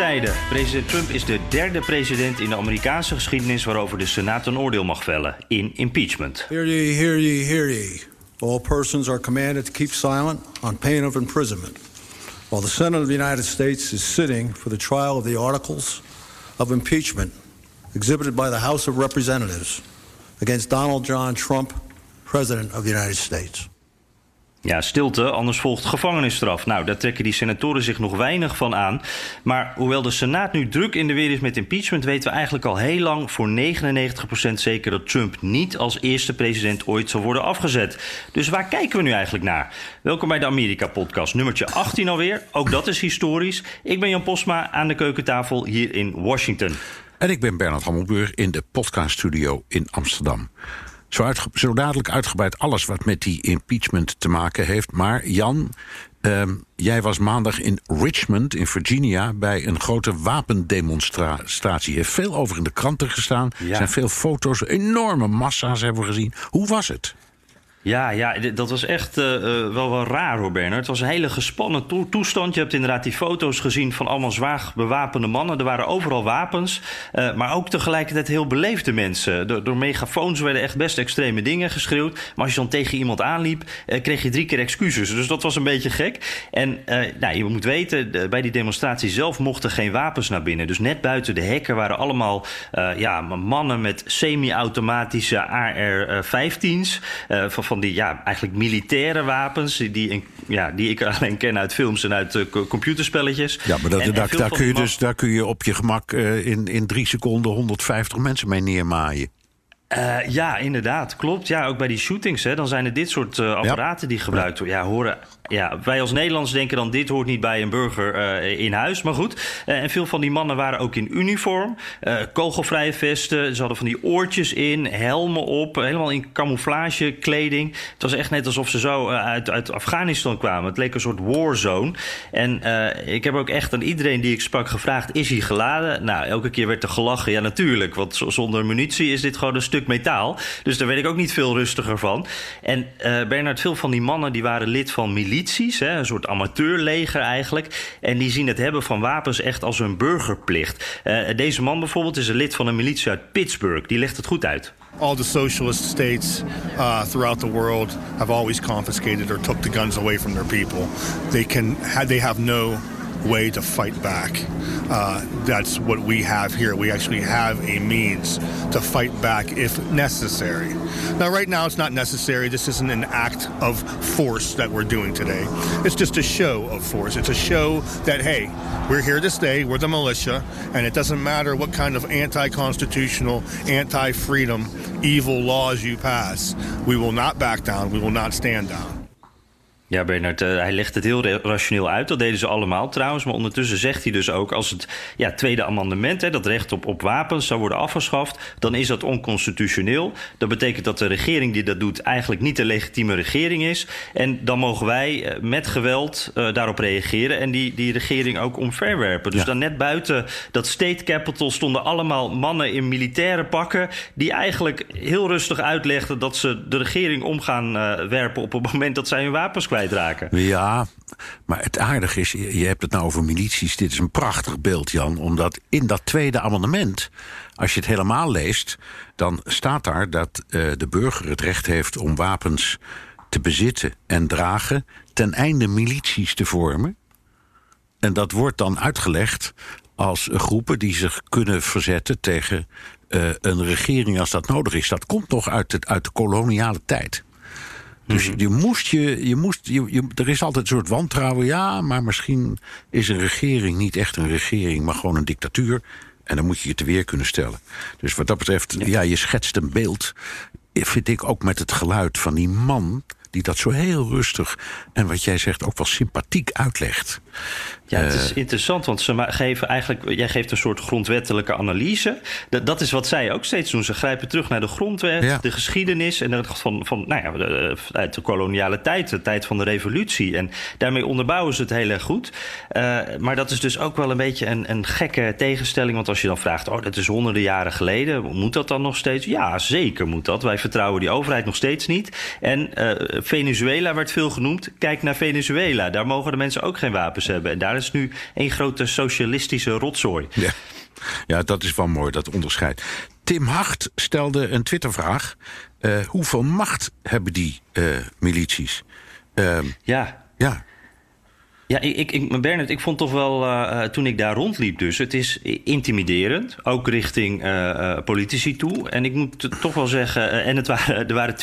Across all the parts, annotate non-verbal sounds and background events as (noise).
Tijden. President Trump is de derde president in de Amerikaanse geschiedenis waarover de Senaat een oordeel mag vellen in impeachment. Hear ye, hear ye, hear ye. All persons are commanded to keep silent on pain of imprisonment while the Senate of the United States is sitting for the trial of the articles of impeachment exhibited by the House of Representatives against Donald John Trump, President of the United States. Ja, stilte, anders volgt gevangenisstraf. Nou, daar trekken die senatoren zich nog weinig van aan. Maar hoewel de Senaat nu druk in de weer is met impeachment, weten we eigenlijk al heel lang voor 99% zeker dat Trump niet als eerste president ooit zal worden afgezet. Dus waar kijken we nu eigenlijk naar? Welkom bij de Amerika-podcast, nummertje 18 alweer. Ook dat is historisch. Ik ben Jan Posma aan de keukentafel hier in Washington. En ik ben Bernard Hammelburg in de podcaststudio in Amsterdam. Zo, uitge zo dadelijk uitgebreid alles wat met die impeachment te maken heeft. Maar Jan, ehm, jij was maandag in Richmond in Virginia bij een grote wapendemonstratie. Je heeft veel over in de kranten gestaan. Er zijn veel foto's, enorme massa's hebben we gezien. Hoe was het? Ja, ja, dat was echt uh, wel wel raar hoor, Bernard. Het was een hele gespannen to toestand. Je hebt inderdaad die foto's gezien van allemaal zwaar bewapende mannen. Er waren overal wapens, uh, maar ook tegelijkertijd heel beleefde mensen. Door, door, megafoons werden echt best extreme dingen geschreeuwd. Maar als je dan tegen iemand aanliep, kreeg je drie keer excuses. Dus dat was een beetje gek. En nou, je moet weten, bij die demonstratie zelf mochten geen wapens naar binnen. Dus net buiten de hekken waren allemaal ja, mannen met semi-automatische AR-15's. van van die ja, eigenlijk militaire wapens. Die, ja, die ik (laughs) alleen ken uit films en uit uh, computerspelletjes. Ja, maar dat, daar, daar kun je dus, daar kun je op je gemak uh, in, in drie seconden 150 mensen mee neermaaien. Uh, ja, inderdaad, klopt. Ja, ook bij die shootings, hè, dan zijn er dit soort uh, apparaten die gebruikt worden. Ja, horen ja, wij als Nederlanders denken dan dit hoort niet bij een burger uh, in huis. Maar goed, uh, en veel van die mannen waren ook in uniform. Uh, kogelvrije vesten, ze hadden van die oortjes in, helmen op, helemaal in camouflagekleding. Het was echt net alsof ze zo uit, uit Afghanistan kwamen. Het leek een soort warzone. En ik heb ook echt aan iedereen die ik sprak gevraagd, is hij geladen? Nou, elke keer werd er gelachen. Ja, natuurlijk, want zonder munitie is dit gewoon een stuk metaal. Dus daar werd ik ook niet veel rustiger van. En Bernard, veel van die mannen die waren lid van militie hè, een soort amateurleger eigenlijk. En die zien het hebben van wapens echt als hun burgerplicht. Uh, deze man bijvoorbeeld is een lid van een militie uit Pittsburgh. Die legt het goed uit. All the socialist states uh, throughout the world have always confiscated or took the guns away from their people. They can they have no way to fight back. Uh, that's what we have here. We actually have a means to fight back if necessary. Now, right now, it's not necessary. This isn't an act of force that we're doing today. It's just a show of force. It's a show that, hey, we're here to stay. We're the militia, and it doesn't matter what kind of anti constitutional, anti freedom, evil laws you pass. We will not back down. We will not stand down. Ja, Bernard, uh, hij legt het heel rationeel uit. Dat deden ze allemaal trouwens. Maar ondertussen zegt hij dus ook... als het ja, tweede amendement, hè, dat recht op, op wapens, zou worden afgeschaft... dan is dat onconstitutioneel. Dat betekent dat de regering die dat doet... eigenlijk niet de legitieme regering is. En dan mogen wij uh, met geweld uh, daarop reageren... en die, die regering ook omverwerpen. Dus ja. dan net buiten dat state capital... stonden allemaal mannen in militaire pakken... die eigenlijk heel rustig uitlegden... dat ze de regering om gaan werpen... op het moment dat zij hun wapens kwijt Ja, maar het aardige is, je hebt het nou over milities. Dit is een prachtig beeld, Jan. Omdat in dat tweede amendement, als je het helemaal leest... dan staat daar dat uh, de burger het recht heeft om wapens te bezitten en dragen... ten einde milities te vormen. En dat wordt dan uitgelegd als groepen die zich kunnen verzetten tegen uh, een regering als dat nodig is. Dat komt nog uit, uit de koloniale tijd. Dus je moest je, je moest, je, je, er is altijd een soort wantrouwen. Ja, maar misschien is een regering niet echt een regering, maar gewoon een dictatuur. En dan moet je je te weer kunnen stellen. Dus wat dat betreft, ja, ja je schetst een beeld. Vind ik ook met het geluid van die man die dat zo heel rustig en wat jij zegt ook wel sympathiek uitlegt. Ja, het is Eh, interessant, want ze geven eigenlijk, jij geeft een soort grondwettelijke analyse. Dat, dat is wat zij ook steeds doen. Ze grijpen terug naar de grondwet, Ja. de geschiedenis en van, van nou ja, de, uit de koloniale tijd, de tijd van de revolutie. En daarmee onderbouwen ze het heel erg goed. Eh, maar dat is dus ook wel een beetje een, een gekke tegenstelling. Want als je dan vraagt, oh, dat is honderden jaren geleden, moet dat dan nog steeds? Ja, zeker moet dat. Wij vertrouwen die overheid nog steeds niet. En eh, Venezuela werd veel genoemd. Kijk naar Venezuela. Daar mogen de mensen ook geen wapens hebben. En daar is nu één grote socialistische rotzooi. Ja. ja, dat is wel mooi, dat onderscheid. Tim Hart stelde een Twittervraag. Eh, hoeveel macht hebben die eh, milities? Ehm, Ja, ja, Ja, ik, ik, Bernard, ik vond toch wel, eh, eh, toen ik daar rondliep dus... het is intimiderend, ook richting eh, politici toe. En ik moet toch wel zeggen... en het waren, er waren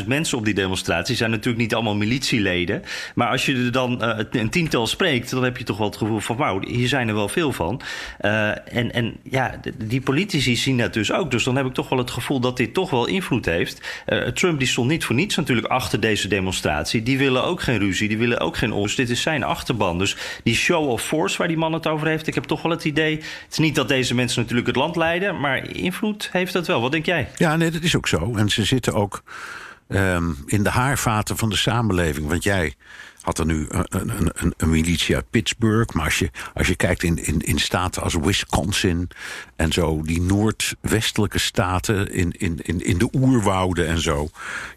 20.000 mensen op die demonstratie. zijn natuurlijk niet allemaal militieleden. Maar als je er dan een tiental spreekt... dan heb je toch wel het gevoel van... wauw, hier zijn er wel veel van. En, en ja, die politici zien dat dus ook. Dus dan heb ik toch wel het gevoel dat dit toch wel invloed heeft. Trump die stond niet voor niets natuurlijk achter deze demonstratie. Die willen ook geen ruzie, die willen ook geen ons. Dit is zijn achterban. Dus die show of force waar die man het over heeft... ik heb toch wel het idee... het is niet dat deze mensen natuurlijk het land leiden... maar invloed heeft dat wel. Wat denk jij? ja, nee, dat is ook zo. En ze zitten ook ehm, in de haarvaten van de samenleving. Want jij had er nu een, een, een, een militie uit Pittsburgh. Maar als je, als je kijkt in, in, in staten als Wisconsin en zo, die noordwestelijke staten in, in, in, in de oerwouden en zo.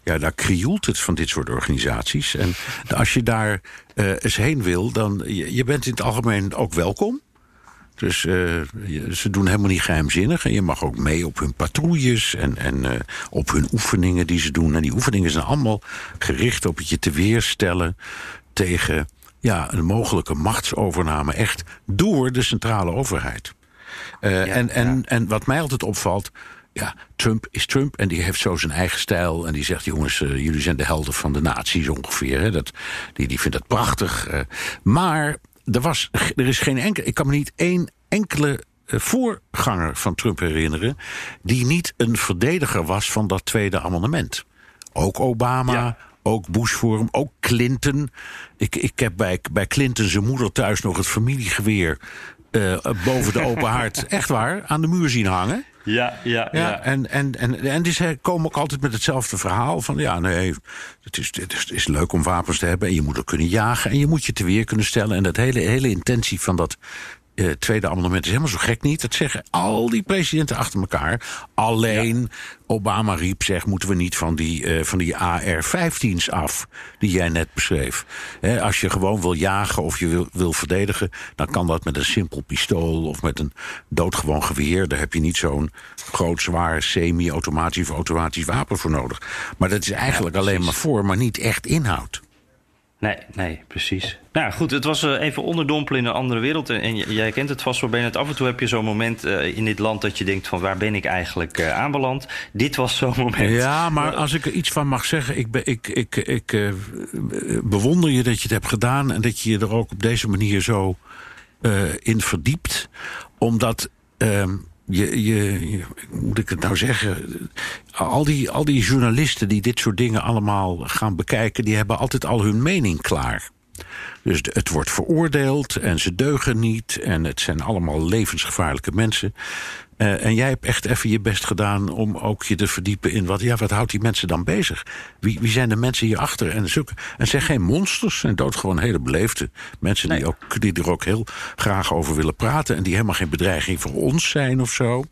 Ja, daar krioelt het van dit soort organisaties. En als je daar eh, eens heen wil, dan je, bent in het algemeen ook welkom. Dus eh, ze doen helemaal niet geheimzinnig. En je mag ook mee op hun patrouilles en, en eh, op hun oefeningen die ze doen. En die oefeningen zijn allemaal gericht op het je te weerstellen tegen ja, een mogelijke machtsovername. Echt door de centrale overheid. Eh, en, en, en wat mij altijd opvalt. Ja, Trump is Trump en die heeft zo zijn eigen stijl. En die zegt: jongens, eh, jullie zijn de helden van de naties ongeveer. Hè. Dat, die, die vindt dat prachtig. eh. maar er, was, er is geen enkele. Ik kan me niet één enkele voorganger van Trump herinneren. die niet een verdediger was van dat tweede amendement. Ook Obama. Ja. Ook Bush voor hem, ook Clinton. Ik, ik heb bij, bij Clinton zijn moeder thuis nog het familiegeweer eh, boven de open (laughs) haard, echt waar, aan de muur zien hangen. Ja, ja, Ja, en, en, en, en die ze komen ook altijd met hetzelfde verhaal. Van ja, nee, het is, het is, het is leuk om wapens te hebben. En je moet er kunnen jagen. En je moet je te weer kunnen stellen. En dat hele, hele intentie van dat eh, tweede amendement is helemaal zo gek niet. Dat zeggen al die presidenten achter elkaar. Alleen Obama riep, zeg, moeten we niet van die, eh, van die AR-15's af. Die jij net beschreef. Als je gewoon wil jagen of je wil, wil verdedigen. dan kan dat met een simpel pistool of met een doodgewoon geweer. Daar heb je niet zo'n groot, zwaar, semi-automatisch of automatisch wapen voor nodig. Maar dat is eigenlijk alleen maar voor, maar niet echt inhoud. Nee, nee, precies. Nou goed, het was eh, even onderdompelen in een andere wereld. En, jij kent het vast wel, Bernard. Af en toe heb je zo'n moment eh, in dit land dat je denkt van waar ben ik eigenlijk eh, aanbeland. Dit was zo'n moment. Ja, maar als ik er iets van mag zeggen, ik, ben, ik, ik, ik bewonder je dat je het hebt gedaan en dat je je er ook op deze manier zo in verdiept. Omdat ehm, je, je, moet ik het nou zeggen? Al die, al die journalisten die dit soort dingen allemaal gaan bekijken, die hebben altijd al hun mening klaar. Dus het wordt veroordeeld en ze deugen niet. En het zijn allemaal levensgevaarlijke mensen. Eh, en jij hebt echt even je best gedaan om ook je te verdiepen in wat, ja, wat houdt die mensen dan bezig? Wie, wie zijn de mensen hierachter? En, zulke, en zijn geen monsters, zijn doodgewoon hele beleefde mensen die, ook, die er ook heel graag over willen praten. En die helemaal geen bedreiging voor ons zijn of zo.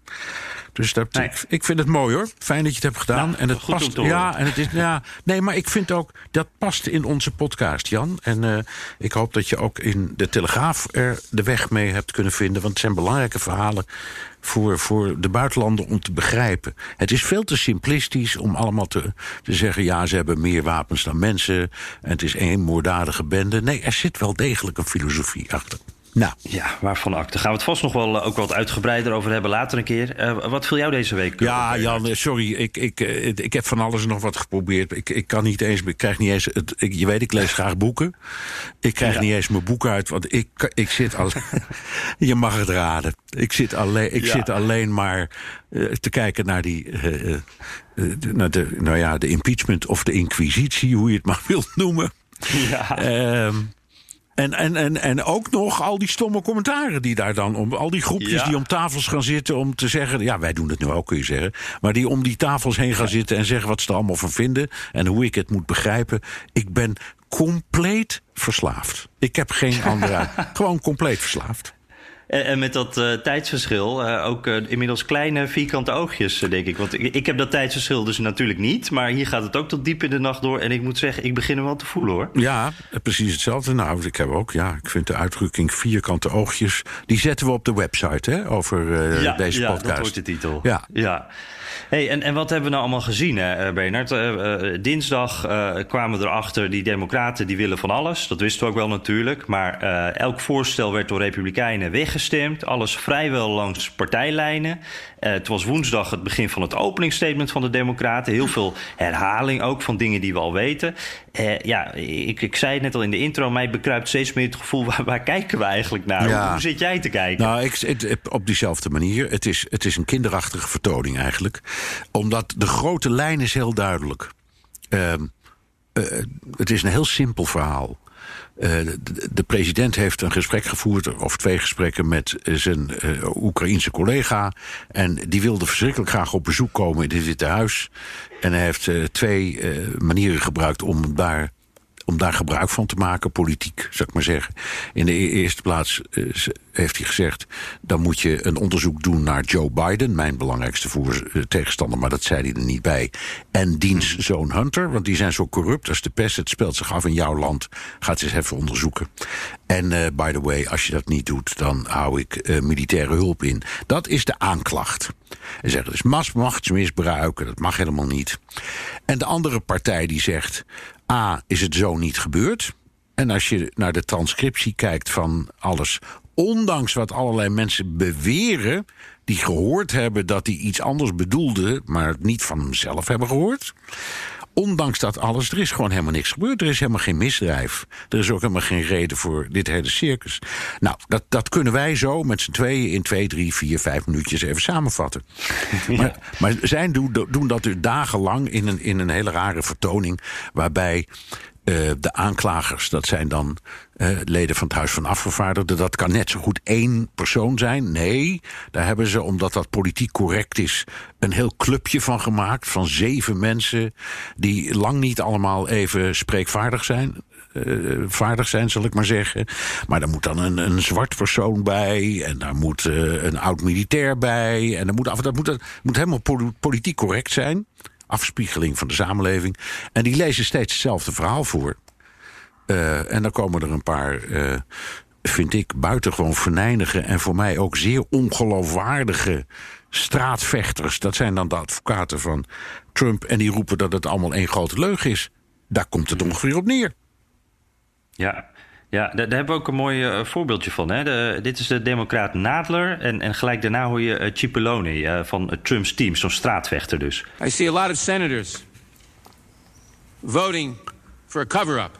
Dus dat, Nee. ik, ik vind het mooi hoor. Fijn dat je het hebt gedaan. Nou, en het past. Ja, en het is, ja, nee, maar ik vind ook dat past in onze podcast, Jan. En eh, ik hoop dat je ook in de Telegraaf er de weg mee hebt kunnen vinden. Want het zijn belangrijke verhalen voor, voor de buitenlander om te begrijpen. Het is veel te simplistisch om allemaal te, te zeggen: ja, ze hebben meer wapens dan mensen. En het is één moorddadige bende. Nee, er zit wel degelijk een filosofie achter. Nou, Ja, waarvan acte. Gaan we het vast nog wel eh, ook wat uitgebreider over hebben later een keer. Eh, wat viel jou deze week? eh, Ja, Jan, sorry. Ik, ik, ik heb van alles nog wat geprobeerd. Ik, ik kan niet eens. Ik krijg niet eens. Het, ik, je weet, ik lees graag boeken. Ik krijg Ja. niet eens mijn boek uit, want ik, ik zit al. (laughs) je mag het raden. Ik zit alleen, ik Ja. zit alleen maar te kijken naar die. nou, de, nou ja, de impeachment of de inquisitie, hoe je het maar (laughs) wilt noemen. Ja. Ehm, en, en, en, en ook nog al die stomme commentaren die daar dan om. Al die groepjes Ja. die om tafels gaan zitten om te zeggen. Ja, wij doen het nu ook, kun je zeggen. Maar die om die tafels heen gaan zitten en zeggen wat ze er allemaal van vinden. En hoe ik het moet begrijpen. Ik ben compleet verslaafd. Ik heb geen andere. (laughs) Gewoon compleet verslaafd. En, en met dat eh, tijdsverschil eh, ook eh, inmiddels kleine vierkante oogjes, denk ik. Want ik, ik heb dat tijdsverschil dus natuurlijk niet. Maar hier gaat het ook tot diep in de nacht door. En ik moet zeggen, ik begin hem wel te voelen hoor. Ja, precies hetzelfde. Nou, ik heb ook, ja, ik vind de uitdrukking vierkante oogjes. Die zetten we op de website, hè, over deze ja, podcast. dat wordt de titel. Ja. ja. Hey, en, en wat hebben we nou allemaal gezien, hè, eh, Bernard? Eh, eh, dinsdag kwamen we erachter, die democraten die willen van alles. Dat wisten we ook wel natuurlijk. Maar elk voorstel werd door republikeinen weggestemd. Alles vrijwel langs partijlijnen. Eh, het was woensdag het begin van het openingsstatement van de democraten. Heel veel herhaling ook van dingen die we al weten. Eh, ja, ik, ik zei het net al in de intro. Mij bekruipt steeds meer het gevoel, (laughs) waar, waar kijken we eigenlijk naar? Ja. Hoe zit jij te kijken? Nou, ik, het- op diezelfde manier. Het is, het is een kinderachtige vertoning eigenlijk. Omdat de grote lijn is heel duidelijk. Ehm, eh, het is een heel simpel verhaal. Eh, de, de president heeft een gesprek gevoerd, of twee gesprekken, met eh, zijn eh, Oekraïense collega. En die wilde verschrikkelijk graag op bezoek komen in het Witte Huis. En hij heeft eh, twee eh, manieren gebruikt om daar om daar gebruik van te maken, politiek, zou ik maar zeggen. In de e- eerste plaats eh, heeft hij gezegd... dan moet je een onderzoek doen naar Joe Biden... mijn belangrijkste voor, eh, tegenstander, maar dat zei hij er niet bij... en diens zoon Hunter, want die zijn zo corrupt als de pest. Het speelt zich af in jouw land, gaat ze eens even onderzoeken. En eh, by the way, als je dat niet doet... dan hou ik militaire hulp in. Dat is de aanklacht. En zeggen dus mas- machtsmisbruiken, dat mag helemaal niet. En de andere partij die zegt... A, is het zo niet gebeurd? En als je naar de transcriptie kijkt van alles... ondanks wat allerlei mensen beweren... die gehoord hebben dat hij iets anders bedoelde... maar het niet van hemzelf hebben gehoord... Ondanks dat alles, er is gewoon helemaal niks gebeurd. Er is helemaal geen misdrijf. Er is ook helemaal geen reden voor dit hele circus. Nou, dat, dat kunnen wij zo met z'n tweeën in twee, drie, vier, vijf minuutjes even samenvatten. (laughs) Maar, maar zij doen, doen dat dus dagenlang in een, in een hele rare vertoning. Waarbij eh, de aanklagers, dat zijn dan eh, leden van het Huis van Afgevaardigden. Dat kan net zo goed één persoon zijn. Nee, daar hebben ze, omdat dat politiek correct is, een heel clubje van gemaakt. Van zeven mensen die lang niet allemaal even spreekvaardig zijn. eh, vaardig zijn, zal ik maar zeggen. Maar daar moet dan een, een zwart persoon bij. En daar moet een oud militair bij. En er moet, dat moet, dat moet helemaal poli- politiek correct zijn. Afspiegeling van de samenleving. En die lezen steeds hetzelfde verhaal voor. Eh, en dan komen er een paar, eh, vind ik, buitengewoon venijnige... en voor mij ook zeer ongeloofwaardige straatvechters. Dat zijn dan de advocaten van Trump... en die roepen dat het allemaal één grote leugen is. Daar komt het ongeveer op neer. Ja, ja daar, daar hebben we ook een mooi eh, voorbeeldje van. Hè? De, dit is de democraat Nadler. En, en gelijk daarna hoor je uh, Cipollone eh, van uh, Trumps team, zo'n straatvechter dus. I see a lot of senators voting for a cover up,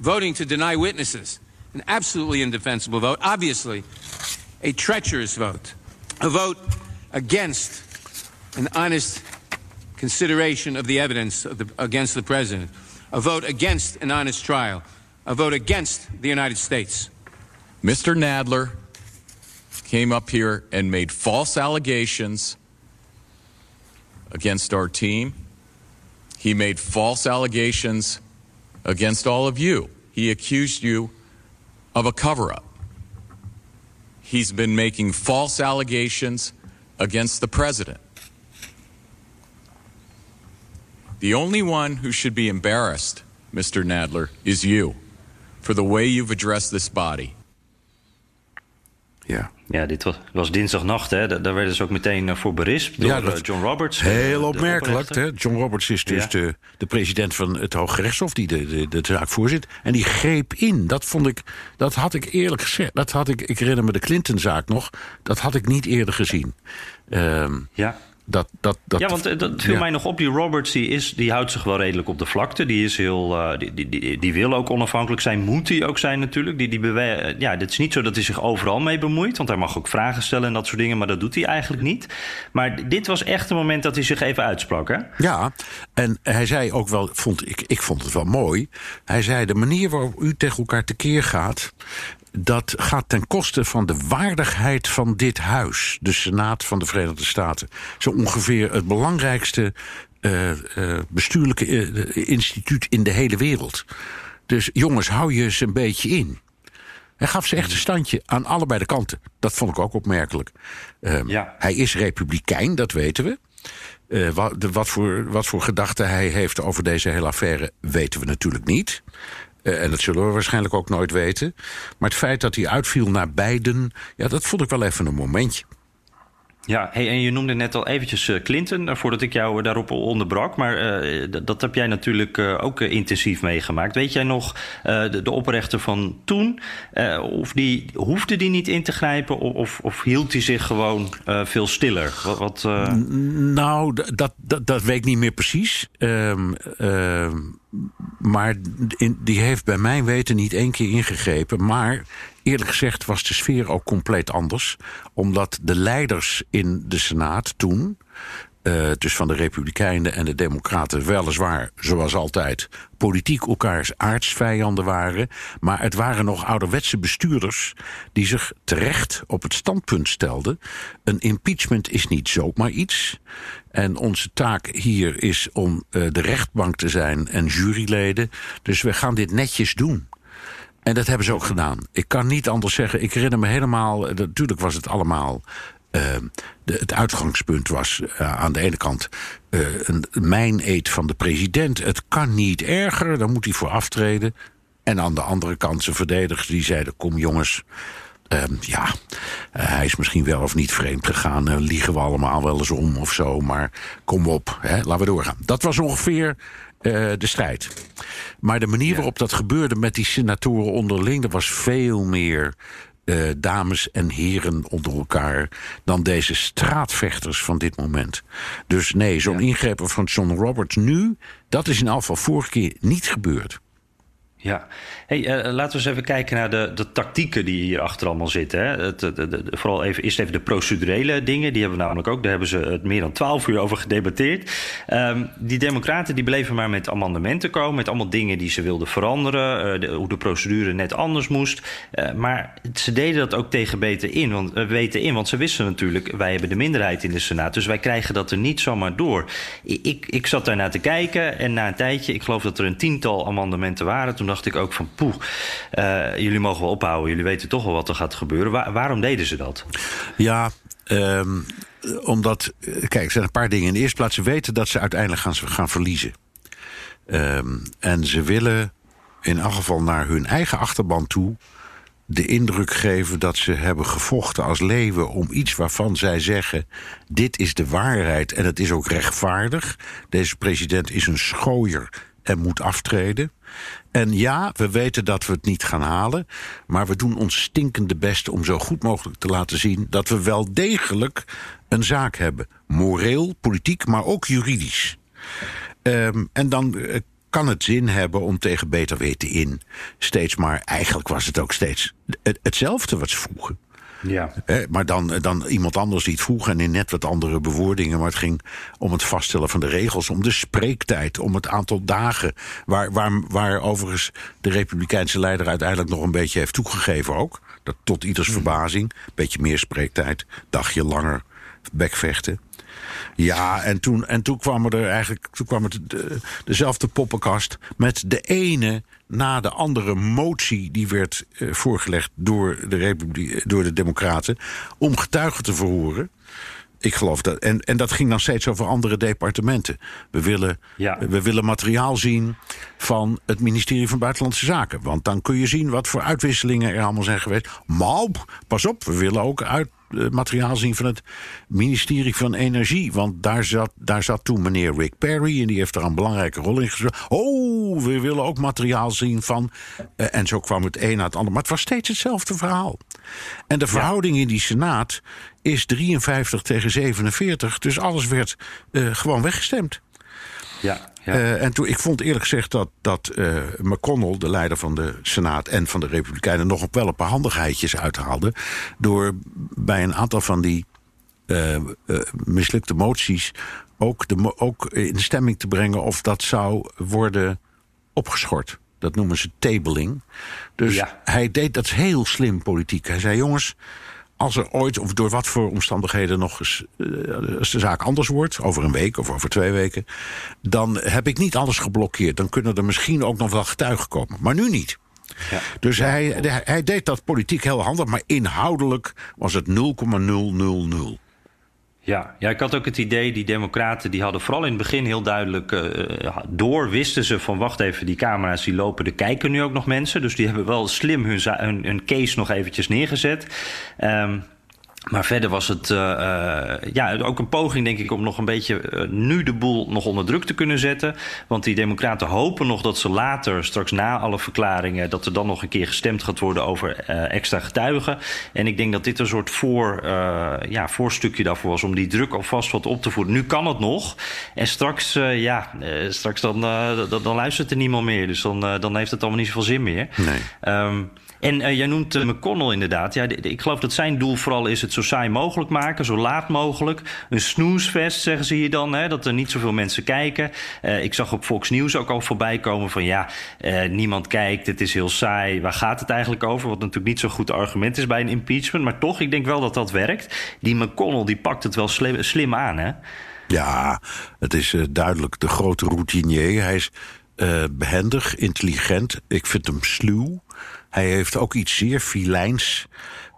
voting to deny witnesses. An absolutely indefensible vote. Obviously, a treacherous vote. A vote against an honest consideration of the evidence of the, against the president. A vote against an honest trial. A vote against the United States. Mr. Nadler came up here and made false allegations against our team. He made false allegations against all of you. He accused you of a cover up. He's been making false allegations against the president. The only one who should be embarrassed, Mr. Nadler, is you for the way you've addressed this body. Ja. Ja, dit was, was dinsdagnacht. Hè? Daar, daar werden ze ook meteen uh, voor berispt door Ja, dat- uh, John Roberts. Heel de opmerkelijk. Hè? John Roberts is dus Ja. de, de president van het Hoge Rechtshof... die de, de, de zaak voorzit. En die greep in. Dat vond ik... Dat had ik eerlijk gezegd... Dat had ik, ik herinner me de Clinton-zaak nog. Dat had ik niet eerder gezien. Ehm, Ja. Dat, dat, dat, ja, want eh, dat viel mij nog op. Die Roberts die is, die houdt zich wel redelijk op de vlakte. Die, is heel, uh, die, die, die, die, wil ook onafhankelijk zijn. Moet hij ook zijn natuurlijk. Die, die bewe ja, het is niet zo dat hij zich overal mee bemoeit. Want hij mag ook vragen stellen en dat soort dingen. Maar dat doet hij eigenlijk niet. Maar dit was echt een moment dat hij zich even uitsprak. Hè? Ja, en hij zei ook wel, vond, ik, ik vond het wel mooi. Hij zei: De manier waarop u tegen elkaar tekeer gaat dat gaat ten koste van de waardigheid van dit huis, de Senaat van de Verenigde Staten. Zo ongeveer het belangrijkste uh, uh, bestuurlijke uh, instituut in de hele wereld. Dus jongens, hou je eens een beetje in. Hij gaf ze echt een standje aan allebei de kanten. Dat vond ik ook opmerkelijk. Um, ja. Hij is republikein, dat weten we. Uh, wat, de, wat, voor, wat voor gedachten hij heeft over deze hele affaire weten we natuurlijk niet. Uh, en dat zullen we waarschijnlijk ook nooit weten. Maar het feit dat hij uitviel naar beiden, ja, dat vond ik wel even een momentje. Ja, hey, en je noemde net al eventjes uh, Clinton, uh, voordat ik jou daarop onderbrak. Maar uh, dat heb jij natuurlijk ook intensief meegemaakt. Weet jij nog, de, de, oprichter van toen, of die, hoefde die niet in te grijpen... of, of hield hij zich gewoon veel stiller? Wat, wat Nou, dat, dat, dat weet ik niet meer precies. Um, maar die heeft bij mijn weten niet één keer ingegrepen. Maar eerlijk gezegd was de sfeer ook compleet anders. Omdat de leiders in de Senaat toen. Uh, dus van de Republikeinen en de Democraten weliswaar, zoals altijd, politiek elkaars aardsvijanden waren. Maar het waren nog ouderwetse bestuurders die zich terecht op het standpunt stelden. Een impeachment is niet zomaar iets. En onze taak hier is om uh, de rechtbank te zijn en juryleden. Dus we gaan dit netjes doen. En dat hebben ze ook gedaan. Ik kan niet anders zeggen. Ik herinner me helemaal. Eh, natuurlijk was het allemaal. Uh, de, het uitgangspunt was uh, aan de ene kant uh, een mijn eet van de president. Het kan niet erger, dan moet hij voor aftreden. En aan de andere kant zijn verdedigers die zeiden: Kom jongens, Um, ja, uh, hij is misschien wel of niet vreemd gegaan. Liegen we allemaal wel eens om of zo. Maar kom op, hè, laten we doorgaan. Dat was ongeveer de strijd. Maar de manier waarop dat gebeurde met die senatoren onderling... er was veel meer uh, dames en heren onder elkaar dan deze straatvechters van dit moment. Dus nee, zo'n ja. ingrepen van John Roberts nu, dat is in geval vorige keer niet gebeurd. Ja, hey, uh, laten we eens even kijken naar de, de tactieken die hier achter allemaal zitten. Hè. Het, de, vooral even, eerst even de procedurele dingen. Die hebben we namelijk ook. Daar hebben ze het meer dan twaalf uur over gedebatteerd. Um, die democraten die bleven maar met amendementen komen. Met allemaal dingen die ze wilden veranderen. De, hoe de procedure net anders moest. Uh, maar ze deden dat ook tegen beter in, want, weten in. Want ze wisten natuurlijk, wij hebben de minderheid in de Senaat. Dus wij krijgen dat er niet zomaar door. Ik, ik, ik zat daar naar te kijken. En na een tijdje, ik geloof dat er een tiental amendementen waren. Toen dacht ik ook van poeh, uh, jullie mogen wel ophouden. Jullie weten toch wel wat er gaat gebeuren. Waar, waarom deden ze dat? Ja, um, omdat, kijk, er zijn een paar dingen. In de eerste plaats, ze weten dat ze uiteindelijk gaan, gaan verliezen. Um, en ze willen in elk geval naar hun eigen achterban toe de indruk geven dat ze hebben gevochten als leeuwen om iets waarvan zij zeggen: dit is de waarheid en het is ook rechtvaardig. Deze president is een schooier en moet aftreden. En ja, we weten dat we het niet gaan halen. Maar we doen ons stinkende best om zo goed mogelijk te laten zien dat we wel degelijk een zaak hebben. Moreel, politiek, maar ook juridisch. Um, en dan uh, kan het zin hebben om tegen beter weten in steeds maar. Eigenlijk was het ook steeds het, hetzelfde wat ze vroegen. Ja. Eh, maar dan, dan iemand anders die het vroeg en in net wat andere bewoordingen. Maar het ging om het vaststellen van de regels, om de spreektijd, om het aantal dagen. Waar, waar, waar overigens de Republikeinse leider uiteindelijk nog een beetje heeft toegegeven ook. Dat tot ieders mm. verbazing. Beetje meer spreektijd, dagje langer bekvechten. Ja, en toen, en toen kwam er eigenlijk toen kwam de, dezelfde poppenkast met de ene na de andere motie die werd uh, voorgelegd door de, door de Democraten om getuigen te verhoren. Ik geloof dat. En, en dat ging dan steeds over andere departementen. We willen, ja. we willen materiaal zien van het ministerie van Buitenlandse Zaken. Want dan kun je zien wat voor uitwisselingen er allemaal zijn geweest. Maar pas op, we willen ook uit, materiaal zien van het ministerie van Energie. Want daar zat, daar zat toen meneer Rick Perry en die heeft daar een belangrijke rol in gespeeld. Oh, we willen ook materiaal zien van. Uh, en zo kwam het een na het ander. Maar het was steeds hetzelfde verhaal. En de verhouding in die Senaat is 53 tegen 47. Dus alles werd uh, gewoon weggestemd. Ja, ja. Uh, en toen, ik vond eerlijk gezegd dat, dat uh, McConnell, de leider van de Senaat en van de Republikeinen, nog op wel een paar handigheidjes uithaalde. Door bij een aantal van die uh, mislukte moties ook, de, ook in de stemming te brengen of dat zou worden opgeschort. Dat noemen ze tabling. Dus Ja. hij deed dat is heel slim politiek. Hij zei: jongens, als er ooit of door wat voor omstandigheden nog eens eh, als de zaak anders wordt, over een week of over twee weken, dan heb ik niet alles geblokkeerd. Dan kunnen er misschien ook nog wel getuigen komen, maar nu niet. Ja. Dus hij, hij deed dat politiek heel handig, maar inhoudelijk was het 0,000. Ja, ja, ik had ook het idee, die democraten die hadden vooral in het begin heel duidelijk eh, door, wisten ze van wacht even, die camera's die lopen, er kijken nu ook nog mensen. Dus die hebben wel slim hun, hun, hun case nog eventjes neergezet. Ehm, maar verder was het eh, eh, ja, ook een poging, denk ik, om nog een beetje eh, nu de boel nog onder druk te kunnen zetten. Want die democraten hopen nog dat ze later, straks na alle verklaringen, dat er dan nog een keer gestemd gaat worden over extra getuigen. En ik denk dat dit een soort voor, ja, voorstukje daarvoor was om die druk alvast wat op te voeren. Nu kan het nog. En straks, ja, straks dan, dan, dan luistert er niemand meer. Dus dan, dan heeft het allemaal niet zoveel zin meer. Nee. Ehm, en eh, jij noemt eh, McConnell inderdaad. Ja, ik geloof dat zijn doel vooral is het zo saai mogelijk maken, zo laat mogelijk. Een snoesfest, zeggen ze hier dan, hè, dat er niet zoveel mensen kijken. Eh, ik zag op Fox News ook al voorbij komen van ja, niemand kijkt, het is heel saai. Waar gaat het eigenlijk over? Wat natuurlijk niet zo'n goed argument is bij een impeachment. Maar toch, ik denk wel dat dat werkt. Die McConnell, die pakt het wel slim, slim aan, hè? Ja, het is duidelijk de grote routinier. Hij is eh, behendig, intelligent. Ik vind hem sluw. Hij heeft ook iets zeer filijns.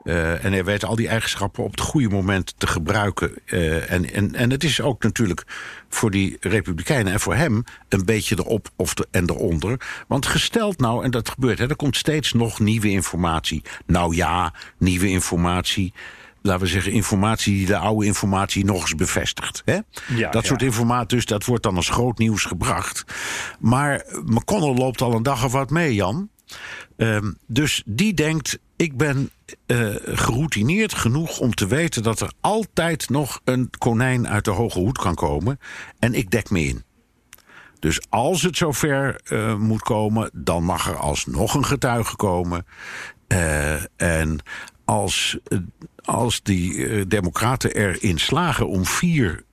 Eh, en hij weet al die eigenschappen op het goede moment te gebruiken. Eh, en, en, en het is ook natuurlijk voor die Republikeinen en voor hem een beetje erop of de, en eronder. Want gesteld nou, en dat gebeurt, hè, er komt steeds nog nieuwe informatie. Nou ja, nieuwe informatie laten we zeggen, informatie die de oude informatie nog eens bevestigt. Hè? Ja, dat ja. soort informatie, dus dat wordt dan als groot nieuws gebracht. Maar McConnell loopt al een dag of wat mee, Jan. Ehm, dus die denkt, ik ben eh, geroutineerd genoeg om te weten dat er altijd nog een konijn uit de hoge hoed kan komen. En ik dek me in. Dus als het zover eh, moet komen, dan mag er alsnog een getuige komen. Eh, en als, als die democraten erin slagen om vier